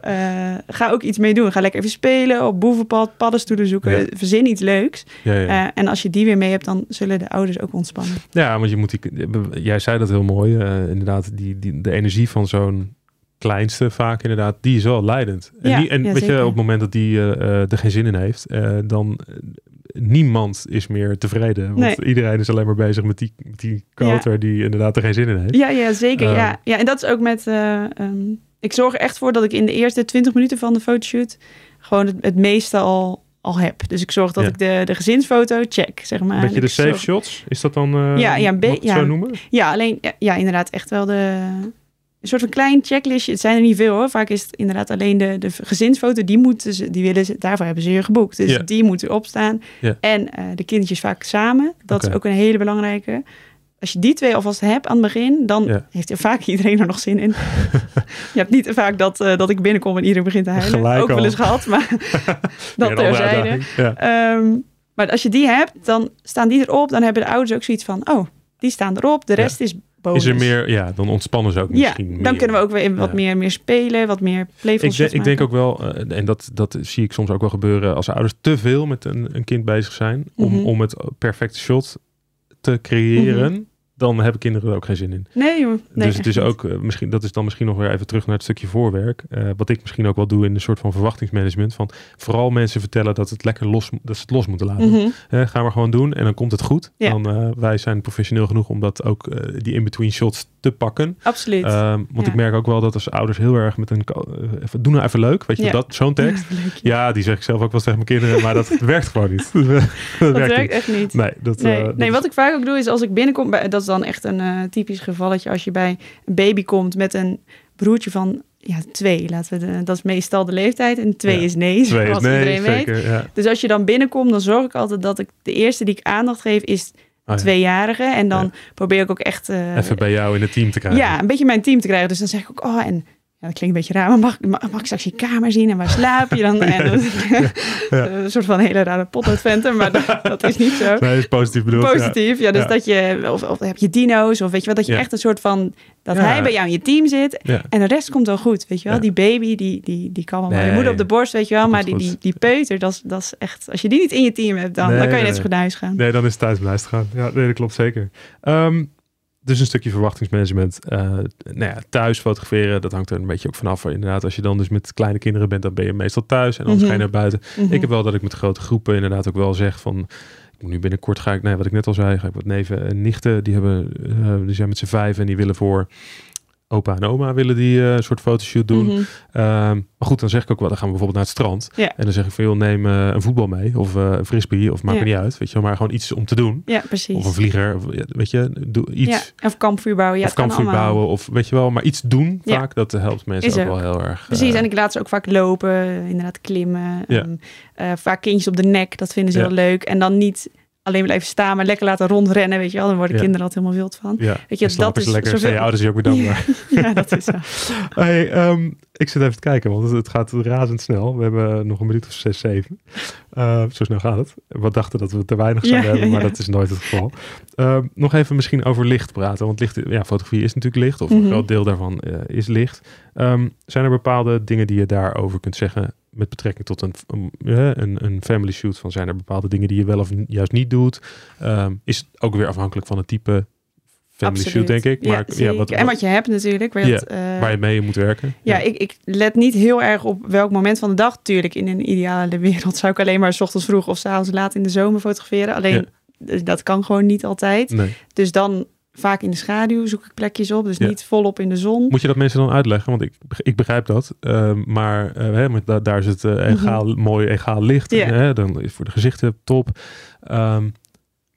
Uh, ga ook iets mee doen. Ga lekker even spelen op boevenpad, paddenstoelen zoeken. Ja. Verzin iets leuks. Ja, uh, en als je die weer mee hebt, dan zullen de ouders ook ontspannen. Ja, want je moet die, jij zei dat heel mooi. Uh, inderdaad, die, die, de energie van zo'n kleinste vaak inderdaad, die is wel leidend. En, die, en weet je, op het moment dat die er geen zin in heeft, dan niemand is meer tevreden. Want iedereen is alleen maar bezig met die, met die coder die inderdaad er geen zin in heeft. Ja, ja zeker. ja. Ehm. ja, en dat is ook met... Uh, um, ik zorg er echt voor dat ik in de eerste 20 minuten van de fotoshoot... gewoon het, het meeste al, al heb. Dus ik zorg dat ik de, de gezinsfoto check, zeg maar. Beetje de safe shots? Is dat dan uh, ja, ja, een ja, zo noemen? Ja, alleen ja, ja, inderdaad echt wel de een soort van klein checklistje. Het zijn er niet veel hoor. Vaak is het inderdaad alleen de, de gezinsfoto. Die moeten ze, die willen ze, daarvoor hebben ze je geboekt. Dus die moeten erop staan. En uh, de kindertjes vaak samen. Dat is ook een hele belangrijke. Als je die twee alvast hebt aan het begin, dan heeft er vaak iedereen er nog zin in. je hebt niet vaak dat, uh, dat ik binnenkom en iedereen begint te huilen. Gelijk ook wel eens gehad, maar dat terzijde. Ja. Um, maar als je die hebt, dan staan die erop. Dan hebben de ouders ook zoiets van, oh, die staan erop. De rest is is er meer, ja, dan ontspannen ze ook misschien Ja, dan kunnen we ook weer wat meer, meer spelen, wat meer playful Ik, ik denk ook wel, uh, en dat, dat zie ik soms ook wel gebeuren als ouders te veel met een, een kind bezig zijn, om, mm -hmm. om het perfecte shot te creëren. Mm -hmm dan hebben kinderen er ook geen zin in. Nee, joh. Nee, dus het is ook uh, misschien, dat is dan misschien nog weer even terug naar het stukje voorwerk. Uh, wat ik misschien ook wel doe in een soort van verwachtingsmanagement. Van vooral mensen vertellen dat het lekker los, dat ze het los moeten laten. Mm -hmm. gaan we gewoon doen en dan komt het goed. Ja. Dan, wij zijn professioneel genoeg om dat ook die in-between shots te pakken. Absoluut. Ehm, want ja. ik merk ook wel dat als ouders heel erg met een even, doen nou even leuk, weet je ja. dat zo'n tekst. Leuk, ja. die zeg ik zelf ook wel tegen mijn kinderen, maar dat werkt gewoon niet. dat, dat werkt, echt niet. Nee, dat, nee, nee dat wat ik vaak ook doe is als ik binnenkom, dat is dan echt een uh, typisch gevalletje als je bij een baby komt met een broertje van ja, twee, laten we de, dat is meestal de leeftijd. En twee ja, is nee, twee zoals is nee, iedereen zeker, weet. Ja. Dus als je dan binnenkomt, dan zorg ik altijd dat ik de eerste die ik aandacht geef is oh, tweejarige. En dan probeer ik ook echt... Uh, Even bij jou in het team te krijgen. Ja, een beetje mijn team te krijgen. Dus dan zeg ik ook, oh, en ja, dat klinkt een beetje raar, maar mag, mag, mag ik straks je kamer zien en waar slaap je dan? En, ja, ja. een soort van hele rare potloodventen, maar dat, dat, is niet zo. Nee, is positief bedoeld. Positief, ja. dus dat je, of, of heb je dino's, of weet je wat, dat je echt een soort van, dat hij bij jou in je team zit en de rest komt wel goed, weet je wel. Die baby, die, die, die kan wel nee. je moeder op de borst, weet je wel, maar die, die, die peuter, dat is, dat is echt, als je die niet in je team hebt, dan, nee, dan kan je net zo goed naar huis gaan. Nee, dan is het thuis blijven gaan. Ja, nee, dat klopt zeker. Um, dus een stukje verwachtingsmanagement. Uh, nou ja, thuis fotograferen, dat hangt er een beetje ook vanaf. Inderdaad, als je dan dus met kleine kinderen bent, dan ben je meestal thuis en anders mm -hmm. ga je naar buiten. Mm -hmm. Ik heb wel dat ik met grote groepen inderdaad ook wel zeg van... Ik moet nu binnenkort ga ik, nee, wat ik net al zei, ga ik wat neven en nichten, die, hebben, uh, die zijn met z'n vijf en die willen voor opa en oma willen die uh, een soort fotoshoot doen. Mm -hmm. um, maar goed, dan zeg ik ook wel, dan gaan we bijvoorbeeld naar het strand. En dan zeg ik van, joh, neem uh, een voetbal mee. Of uh, een frisbee, of maakt niet uit. Weet je maar gewoon iets om te doen. Ja, precies. Of een vlieger, of, weet je, doe iets. Ja. Of kampvuur bouwen. Ja, of kampvuur bouwen, of weet je wel, maar iets doen vaak. Dat helpt mensen Is ook, ook wel heel erg. Precies, en ik laat ze ook vaak lopen, inderdaad klimmen. Um, vaak kindjes op de nek, dat vinden ze heel leuk. En dan niet alleen blijven staan, maar lekker laten rondrennen, weet je wel. Dan worden ja. kinderen altijd helemaal wild van. Ja, weet je, dat is lekker. Zoveel... Zijn je ouders je ook bedankt. Ja, dat is zo. hey, um, ik zit even te kijken, want het gaat razendsnel. We hebben nog een minuut of zes, zeven. Uh, zo snel gaat het. We dachten dat we te weinig zouden ja, hebben, maar dat is nooit het geval. Uh, nog even misschien over licht praten, want licht, ja, fotografie is natuurlijk licht, of een mm -hmm. groot deel daarvan uh, is licht. Um, zijn er bepaalde dingen die je daarover kunt zeggen met betrekking tot een, een, een family shoot? Van zijn er bepaalde dingen die je wel of juist niet doet? Um, is het ook weer afhankelijk van het type family Absoluut. shoot, denk ik. Maar, ja, ja, wat, en wat je hebt natuurlijk. Waar, ja, het, uh, waar je mee moet werken. Ja, ja. Ik, ik, let niet heel erg op welk moment van de dag. Tuurlijk, in een ideale wereld zou ik alleen maar 's ochtends vroeg of 's avonds laat in de zomer fotograferen. Alleen, dat kan gewoon niet altijd. Nee. Dus dan vaak in de schaduw zoek ik plekjes op, dus ja. niet volop in de zon. Moet je dat mensen dan uitleggen? Want ik, ik begrijp dat. Uh, maar uh, hè, daar, daar is het uh, egaal, mm -hmm. mooi egaal licht. Ja. Hè, dan is voor de gezichten top. Um,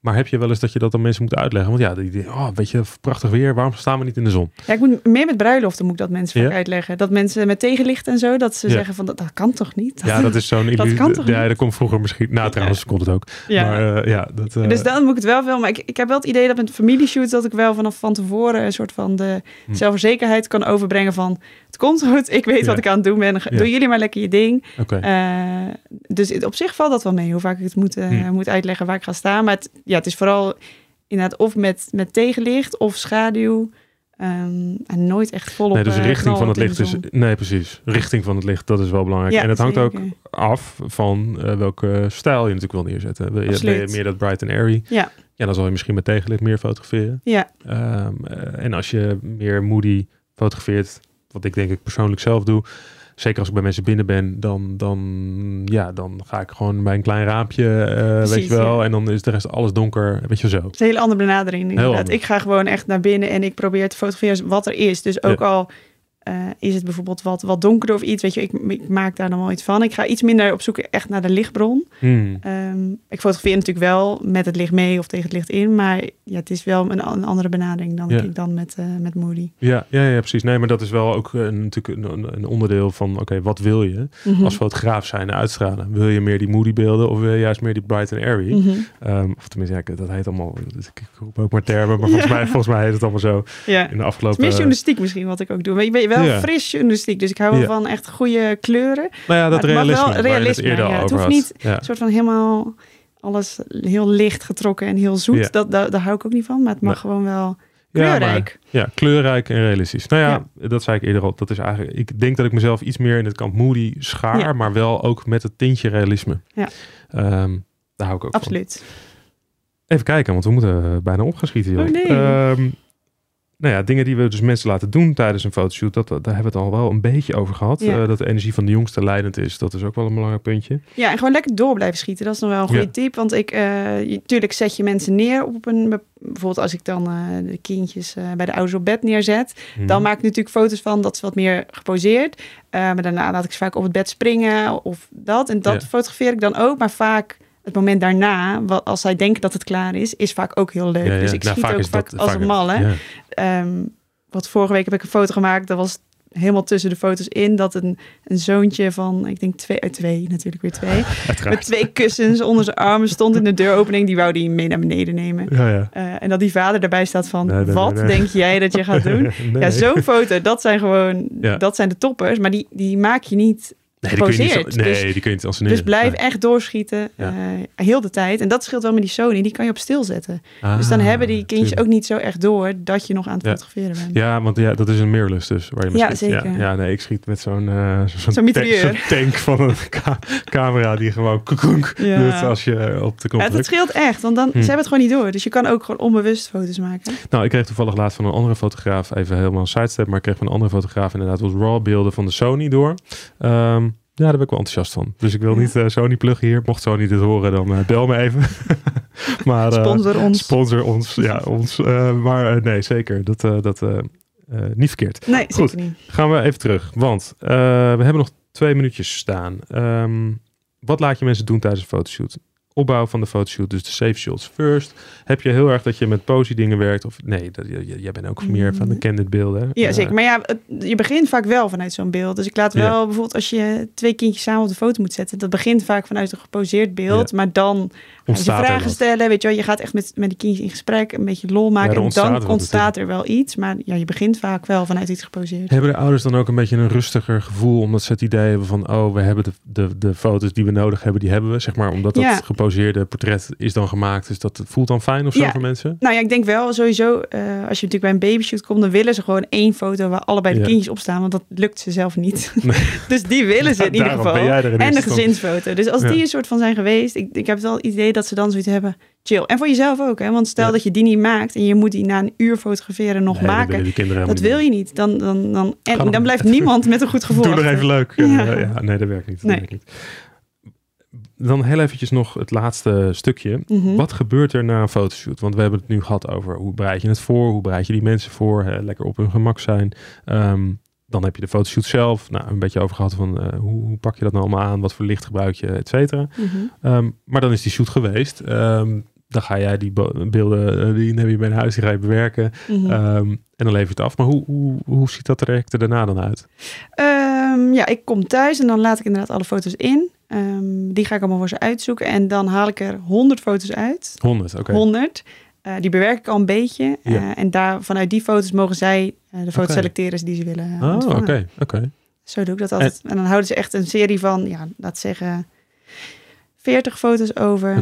maar heb je wel eens dat je dat aan mensen moet uitleggen? Want ja, die, die oh, weet je, prachtig weer, waarom staan we niet in de zon? Ja, ik moet meer met bruiloften moet ik dat mensen vaak ja? uitleggen. Dat mensen met tegenlicht en zo, dat ze Ja. zeggen van dat, dat kan toch niet? Dat, Ja, dat is zo'n Dat illusie. kan toch Ja, niet? dat komt vroeger misschien. Nou, trouwens, kon het ook. Ja. Maar eh, ja, dat. eh, Dus dan moet ik het wel veel. Maar ik, ik heb wel het idee dat met familieshoots dat ik wel vanaf van tevoren een soort van de Hm. zelfverzekerheid kan overbrengen van het komt goed, ik weet Ja. wat ik aan het doen ben. Ja. Doen jullie maar lekker je ding. Oké. Eh, dus op zich valt dat wel mee, hoe vaak ik het moet, Hm. moet uitleggen waar ik ga staan. Maar het, ja, het is vooral inderdaad of met, met tegenlicht of schaduw. ehm, en nooit echt volop Nee, dus eh, richting van het licht is. Nee, precies. Richting van het licht, dat is wel belangrijk. Ja, en het hangt ook af van eh, welke stijl je natuurlijk wil neerzetten. Wil je, meer dat bright and airy? Ja. Ja, dan zal je misschien met tegenlicht meer fotograferen. Ja, Ehm, eh, en als je meer moody fotografeert, wat ik denk ik persoonlijk zelf doe, zeker als ik bij mensen binnen ben, dan, dan, ja, dan ga ik gewoon bij een klein raampje, eh, weet je wel, ja. en dan is de rest alles donker, weet je zo. het is een hele andere benadering inderdaad. Ik ga gewoon echt naar binnen en ik probeer te fotograferen wat er is. Dus ook al eh, is het bijvoorbeeld wat, wat donkerder of iets, weet je, ik, ik maak daar dan wel iets van. Ik ga iets minder op zoek echt naar de lichtbron. Hmm. Ehm, ik fotografeer natuurlijk wel met het licht mee of tegen het licht in, maar ja, het is wel een, een andere benadering dan Ja. ik dan met, eh, met Moody. Ja, ja, ja, precies. Nee, maar dat is wel ook eh, natuurlijk een, een onderdeel van, oké, wat wil je Mhm. als fotograaf zijn en uitstralen? Wil je meer die moody beelden of wil je juist meer die bright and airy? Mhm. Ehm, of tenminste, ja, dat heet allemaal, ik roep ook maar termen, maar volgens, mij, volgens mij heet het allemaal zo Ja. in de Het is afgelopen... meer journalistiek misschien wat ik ook doe. Maar ben wel Ja. fris journalistiek, dus ik hou wel Ja. van echt goede kleuren. Nou ja, dat realisme, wel het realisme, ja. Het hoeft niet Ja. Een soort van helemaal alles heel licht getrokken en heel zoet. Ja. Dat, daar, hou ik ook niet van, maar het mag gewoon wel Ja, kleurrijk. maar- ja, kleurrijk en realistisch. Nou ja, dat zei ik eerder al. Dat is eigenlijk, ik denk dat ik mezelf iets meer in het kant moody schaar, Ja. maar wel ook met het tintje realisme. Ja. Ehm, daar hou ik ook Absoluut. Even kijken, want we moeten bijna opgeschieten. Joh. Oh, nee. Ehm, nou ja, dingen die we dus mensen laten doen tijdens een fotoshoot, dat, daar hebben we het al wel een beetje over gehad. Ja. Eh, dat de energie van de jongste leidend is, dat is ook wel een belangrijk puntje. Ja, en gewoon lekker door blijven schieten. Dat is nog wel een goede Ja. tip. Want ik, tuurlijk zet je mensen neer op een... be- Bijvoorbeeld als ik dan eh, de kindjes bij de ouders op bed neerzet. Mhm. Dan maak ik natuurlijk foto's van dat is wat meer geposeerd. Maar daarna laat ik ze vaak op het bed springen of dat. En dat Ja. fotografeer ik dan ook. Maar vaak het moment daarna, wat, als zij denken dat het klaar is, is vaak ook heel leuk. Ja, ja. Dus ik Nou, schiet ook vaak dat- als vaak- een mal. Hè? Ja. Ehm, wat vorige week heb ik een foto gemaakt. Dat was helemaal tussen de foto's in. Dat een, een zoontje van, ik denk twee, eh, twee natuurlijk weer twee. Met twee kussens onder zijn armen stond in de deuropening. Die wou die mee naar beneden nemen. Ja, ja. Eh, en dat die vader daarbij staat van, Nee, nee, nee, wat nee. denk jij dat je gaat doen? Ja, zo'n foto, dat zijn gewoon, dat zijn de toppers. Maar die, die maak je niet nee, die kun je niet, zo- nee, Dus- die kun je niet als neer. dus blijf echt doorschieten, Ja. eh, heel de tijd. En dat scheelt wel met die Sony, die kan je op stil zetten. dus dan Ah, hebben die kindjes tuurlijk. ook niet zo echt door dat je nog aan het Ja. fotograferen bent. Ja, want ja, dat is een mirrorless dus. Waar je Ja, schiet. zeker. Ja, nee, ik schiet met zo'n eh, zo'n Zo'n tank, van een ca- camera die gewoon koekoenk doet als je op de knop dat drukt. scheelt echt, want dan, Hm. ze hebben het gewoon niet door. Dus je kan ook gewoon onbewust foto's maken. Nou, ik kreeg toevallig laatst van een andere fotograaf, even helemaal een sidestep, maar ik kreeg van een andere fotograaf inderdaad wat raw beelden van de Sony door. Ehm, ja, daar ben ik wel enthousiast van. Dus ik wil Ja. niet eh, Sony pluggen hier. Mocht Sony dit horen, dan eh, bel me even. maar, eh, Sponsor ons. Sponsor ons, ja, ons. Eh, maar eh, nee, zeker. Dat, eh, dat eh, eh, niet verkeerd. Nee, Goed. zeker niet. Gaan we even terug, want eh, we hebben nog twee minuutjes staan. Ehm, wat laat je mensen doen tijdens een fotoshoot? Opbouw van de fotoshoot, dus de safe shots first. Heb je heel erg dat je met posy dingen werkt? Of nee, dat, jij bent ook meer van de Mm. candid beelden. Ja, zeker. Maar ja, het- je begint vaak wel vanuit zo'n beeld. Dus ik laat wel Ja. bijvoorbeeld als je twee kindjes samen op de foto moet zetten. Dat begint vaak vanuit een geposeerd beeld. Maar dan ga je vragen stellen. Weet je wel, je gaat echt met, met die kindjes in gesprek. Een beetje lol maken. en dan ontstaat er wel iets. Maar ja, je begint vaak wel vanuit iets geposeerd. Hebben de ouders dan ook een beetje een rustiger gevoel, omdat ze het idee hebben van, oh, we hebben de, de, de foto's die we nodig hebben, die hebben we, zeg maar, omdat dat Ja. Geposeerde portret is dan gemaakt, dus dat voelt dan fijn of zo Ja. voor mensen? Nou ja, ik denk wel sowieso, eh, als je natuurlijk bij een babyshoot komt, dan willen ze gewoon één foto waar allebei de Ja. kindjes op staan, want dat lukt ze zelf niet. Nee. dus die willen ze in ieder geval. er in En de gezinsfoto. Dus als die een soort van zijn geweest, ik, ik heb wel het idee dat ze dan zoiets hebben, chill. En voor jezelf ook, hè? Want stel Ja. dat je die niet maakt en je moet die na een uur fotograferen nog Nee, maken. Dat wil je niet. Dan, dan, dan, en dan- blijft niemand met een goed gevoel. Doe achter. even leuk. Ja. Ja. ja, nee, dat werkt niet. Dat Nee. werkt niet. Dan heel eventjes nog het laatste stukje. Mhm. Wat gebeurt er na een fotoshoot? Want we hebben het nu gehad over hoe bereid je het voor? Hoe bereid je die mensen voor? Hè, lekker op hun gemak zijn. Ehm, dan heb je de fotoshoot zelf. Nou, een beetje over gehad van eh, hoe, hoe pak je dat nou allemaal aan? Wat voor licht gebruik je, et cetera. Mhm. Ehm, maar dan is die shoot geweest. Ehm, dan ga jij die beelden, eh, die neem je mee naar huis, die ga je bewerken. Mhm. En dan lever je het af. Maar hoe, hoe, hoe ziet dat traject er daarna dan uit? Ja, ik kom thuis en dan laat ik inderdaad alle foto's in. Ehm, die ga ik allemaal voor ze uitzoeken. En dan haal ik er 100 foto's uit. 100, oké. 100. Eh, die bewerk ik al een beetje. Ja. Eh, en daar, vanuit die foto's mogen zij eh, de foto's selecteren die ze willen Oh, oké, oké. Zo doe ik dat altijd. En, dan houden ze echt een serie van, ja, laat zeggen, 40 foto's over.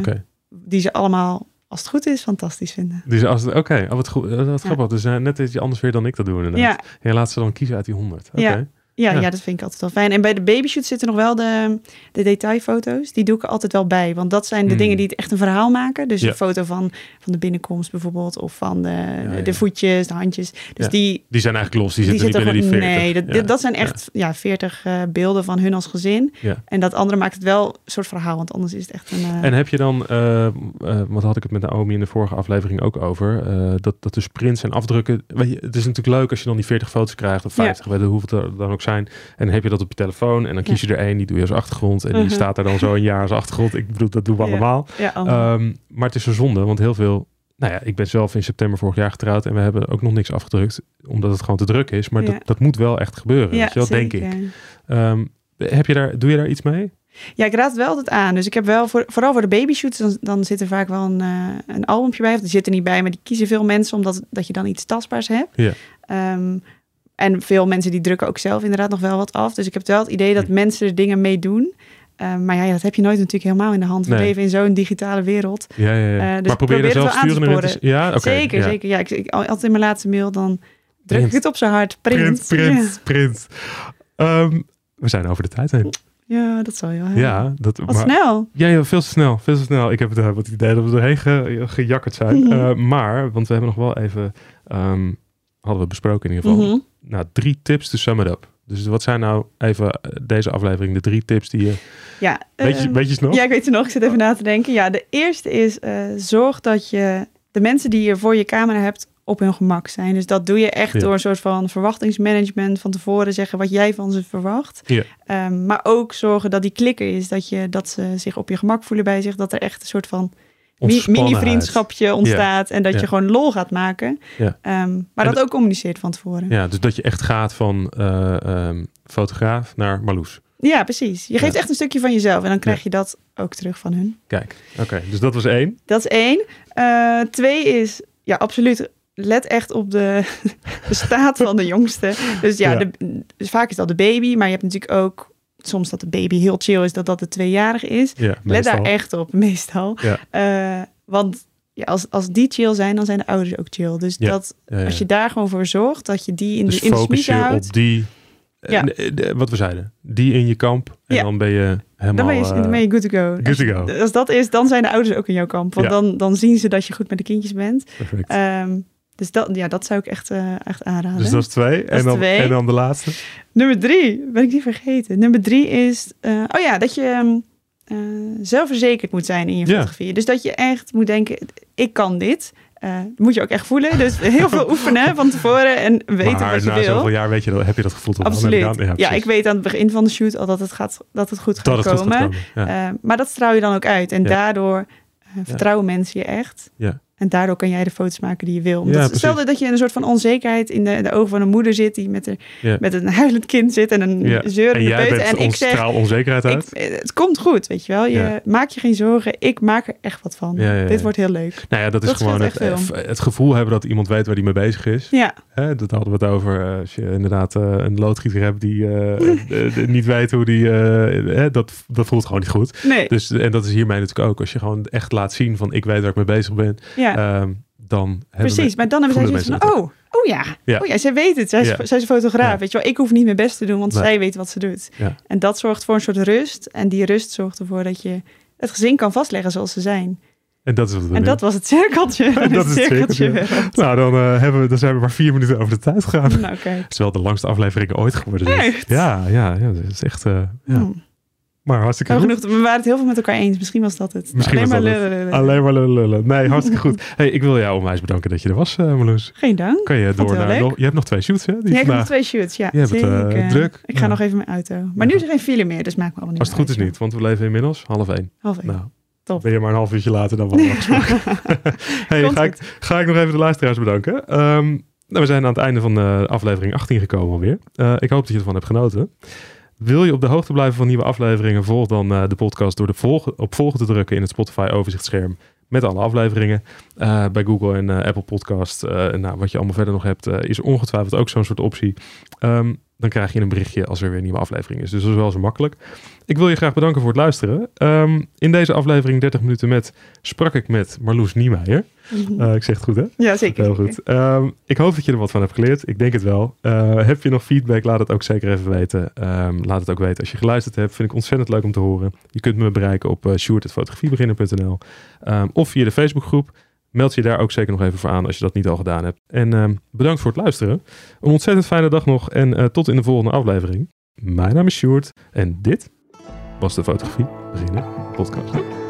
Die ze allemaal, als het goed is, fantastisch vinden. Dus als het- Oké, oh, wat goed. Wat grappig. Dus net iets anders weer dan ik dat doe inderdaad. Ja, En je laat ze dan kiezen uit die 100. Oké. Ja. Ja, Ja. ja. dat vind ik altijd wel fijn. En bij de babyshoot zitten nog wel de, de detailfoto's. Die doe ik er altijd wel bij. Want dat zijn de Hmm. dingen die het echt een verhaal maken. Dus Ja. een foto van, van de binnenkomst bijvoorbeeld. Of van de, ja. de voetjes, de handjes. Dus die, Die zijn eigenlijk los. Die, die zitten niet binnen die gewoon- 40. Nee, dat, dat zijn echt ja. 40 eh, beelden van hun als gezin. En dat andere maakt het wel een soort verhaal. Want anders is het echt een... eh, En heb je dan, eh, wat had ik het met Naomi in de vorige aflevering ook over, dat, dat dus prints en afdrukken, weet je, het is natuurlijk leuk als je dan die 40 foto's krijgt, of Ja. 50, weet je, hoeveel het er dan ook zijn. En dan heb je dat op je telefoon en dan kies je er één, die doe je als achtergrond en die Mhm. staat er dan zo een jaar als achtergrond. Ik bedoel, dat doen we allemaal. Ehm, maar het is zo zonde, want heel veel. Nou ja, ik ben zelf in september vorig jaar getrouwd en we hebben ook nog niks afgedrukt, omdat het gewoon te druk is. Maar Ja. dat, dat moet wel echt gebeuren, ja, weet je wel, denk ik. Ehm, heb je daar, doe je daar iets mee? Ja, ik raad het wel altijd aan. Dus ik heb wel, voor, vooral voor de babyshoots, dan, dan zit er vaak wel een, eh een albumpje bij. Of die zit er niet bij, maar die kiezen veel mensen omdat dat je dan iets tastbaars hebt. Ja. Ehm, en veel mensen die drukken ook zelf inderdaad nog wel wat af. Dus ik heb wel het idee dat Hm. mensen er dingen mee doen. Ehm, maar ja, dat heb je nooit natuurlijk helemaal in de hand. We Nee. leven in zo'n digitale wereld. Ja, ja, ja. Eh, dus maar probeer je zelf wel aan te sturen te-. Ja, oké. zeker, ja. zeker. Ja, ik, ik, altijd in mijn laatste mail dan druk Print. ik het op zo hard. Print. Print, print, print. Ehm, we zijn over de tijd heen. Ja, dat zal je wel Ja, dat, Wat snel. Ja, ja, veel te snel. Veel te snel. Ik heb het, uh, wat idee dat we doorheen ge, gejakkerd zijn. Maar, want we hebben nog wel even, um, hadden we besproken in ieder geval, mm -hmm. nou, drie tips to sum it up. Dus wat zijn nou even eh, deze aflevering de drie tips die je... Ja, weet, je, uh, weet je nog? Ja, ik weet het nog. Ik zit even na te denken. Ja, de eerste is uh, zorg dat je de mensen die je voor je camera hebt op hun gemak zijn. Dus dat doe je echt ja. door een soort van verwachtingsmanagement van tevoren zeggen wat jij van ze verwacht. Ja. Um, maar ook zorgen dat die klikker is, dat, je, dat ze zich op je gemak voelen bij zich, dat er echt een soort van mini-vriendschapje ontstaat ja. en dat Ja. je gewoon lol gaat maken. Ja. Um, maar En dat ook communiceert van tevoren. Ja, dus dat je echt gaat van eh, ehm, fotograaf naar Marloes. Ja, precies. Je geeft echt een stukje van jezelf en dan krijg je dat ook terug van hun. Kijk, oké. dus dat was één. Dat is één. Eh, twee is, ja, absoluut. Let echt op de, de staat van de jongste. Dus ja, Ja. De, vaak is dat de baby, maar je hebt natuurlijk ook soms dat de baby heel chill is, dat dat de tweejarige is. Ja, Let daar echt op, meestal. Ja. Eh, want ja, als, als die chill zijn, dan zijn de ouders ook chill. Dus Ja. dat, als je daar gewoon voor zorgt, dat je die in dus de, in de focus je houdt, op die, eh, Ja. wat we zeiden, die in je kamp. En dan ben je helemaal... dan ben je, eh, dan ben je good to go. good als, to go. als dat is, dan zijn de ouders ook in jouw kamp. Want dan, dan zien ze dat je goed met de kindjes bent. perfect. Dus dat, ja, dat zou ik echt, eh, echt aanraden. dus dat is twee. en, is dan, twee. en dan de laatste. Nummer drie, ben ik niet vergeten. Nummer drie is, eh, oh ja, dat je ehm, eh, zelfverzekerd moet zijn in je Ja. fotografie. Dus dat je echt moet denken, ik kan dit. Dat moet je ook echt voelen. Dus heel veel oefenen van tevoren en weten maar wat je na wil. zoveel jaar weet je, dat- heb je dat gevoel toch Absoluut. Ja, precies. ik weet aan het begin van de shoot al dat het, gaat, dat het goed gaat dat het goed komen. gaat komen. Ja. Maar dat straal je dan ook uit. En Ja. daardoor vertrouwen mensen je echt. Ja. En daardoor kan jij de foto's maken die je wil. Omdat Ja, dat je in een soort van onzekerheid in de, de ogen van een moeder zit... die met, de, Ja. met een huilend kind zit en een Ja. zeurende en En ik zeg, onzekerheid uit. ik, eh, het komt goed, weet je wel. Je, Ja. Maak je geen zorgen, ik maak er echt wat van. Dit wordt heel leuk. nou ja, dat is gewoon het, het gevoel hebben dat iemand weet waar hij mee bezig is. Ja, Hè, dat hadden we het over. eh, als je inderdaad eh, een loodgieter hebt die niet weet hoe die. hè, dat, dat voelt gewoon niet goed. nee. Dus, en dat is hiermee natuurlijk ook. Als je gewoon echt laat zien van ik weet waar ik mee bezig ben. ja. Ehm, dan Precies, maar dan hebben zij voelen zoiets van, oh, oh ja. Ja. oh ja, zij weet het. Zij is, Ja. zij is fotograaf, Ja. weet je wel. Ik hoef niet mijn best te doen, want Nee. zij weet wat ze doet. En dat zorgt voor een soort rust. En die rust zorgt ervoor dat je het gezin kan vastleggen zoals ze zijn. En dat is wat En dat was het cirkeltje. Dat het is het cirkeltje. Nou, dan, eh, hebben we, dan zijn we maar vier minuten over de tijd gegaan. Nou. Het is wel de langste aflevering ooit geworden. Echt? Ja, ja, ja. Dat is echt. eh, ja. Hmm. Maar hartstikke goed. genoeg. We waren het heel veel met elkaar eens. Misschien was dat het. Misschien Alleen maar dat lullen, lullen. Alleen maar lullen, lullen. Nee, hartstikke goed. Hey, ik wil jou onwijs bedanken dat je er was, eh Marloes. Geen dank. Kan je door naar nog... Je hebt nog twee shoots, hè? Die Ja, ik heb nog twee shoots. Ja, Je hebt het, eh, druk. Ik ga Ja. nog even mijn auto. Maar nu is er geen file meer, dus maakt me allemaal niet Als het goed is niet, want we leven inmiddels half één. Half één. Nou, Top. ben je maar een half uurtje later dan we hadden afgesproken. hey, Komt ga, ik, ga ik nog even de luisteraars bedanken. Ehm, nou, we zijn aan het einde van eh, aflevering 18 gekomen alweer. Eh, ik hoop dat je ervan hebt genoten. Wil je op de hoogte blijven van nieuwe afleveringen? Volg dan eh, de podcast door de volg op volgen te drukken in het Spotify overzichtsscherm met alle afleveringen. Eh, bij Google en eh, Apple Podcast, en nou, wat je allemaal verder nog hebt, is ongetwijfeld ook zo'n soort optie. Ehm, dan krijg je een berichtje als er weer een nieuwe aflevering is. Dus dat is wel zo makkelijk. Ik wil je graag bedanken voor het luisteren. Ehm, in deze aflevering 30 minuten met sprak ik met Marloes Niemeyer. Mhm. Eh, ik zeg het goed, hè? ja, zeker. Heel goed. Ehm, ik hoop dat je er wat van hebt geleerd. Ik denk het wel. Eh, heb je nog feedback? Laat het ook zeker even weten. Ehm, laat het ook weten als je geluisterd hebt. Vind ik ontzettend leuk om te horen. Je kunt me bereiken op uh, of via de Facebookgroep. Meld je daar ook zeker nog even voor aan als je dat niet al gedaan hebt. En ehm, bedankt voor het luisteren. Een ontzettend fijne dag nog en eh, tot in de volgende aflevering. Mijn naam is Sjoerd en dit was de Fotografie Beginner podcast.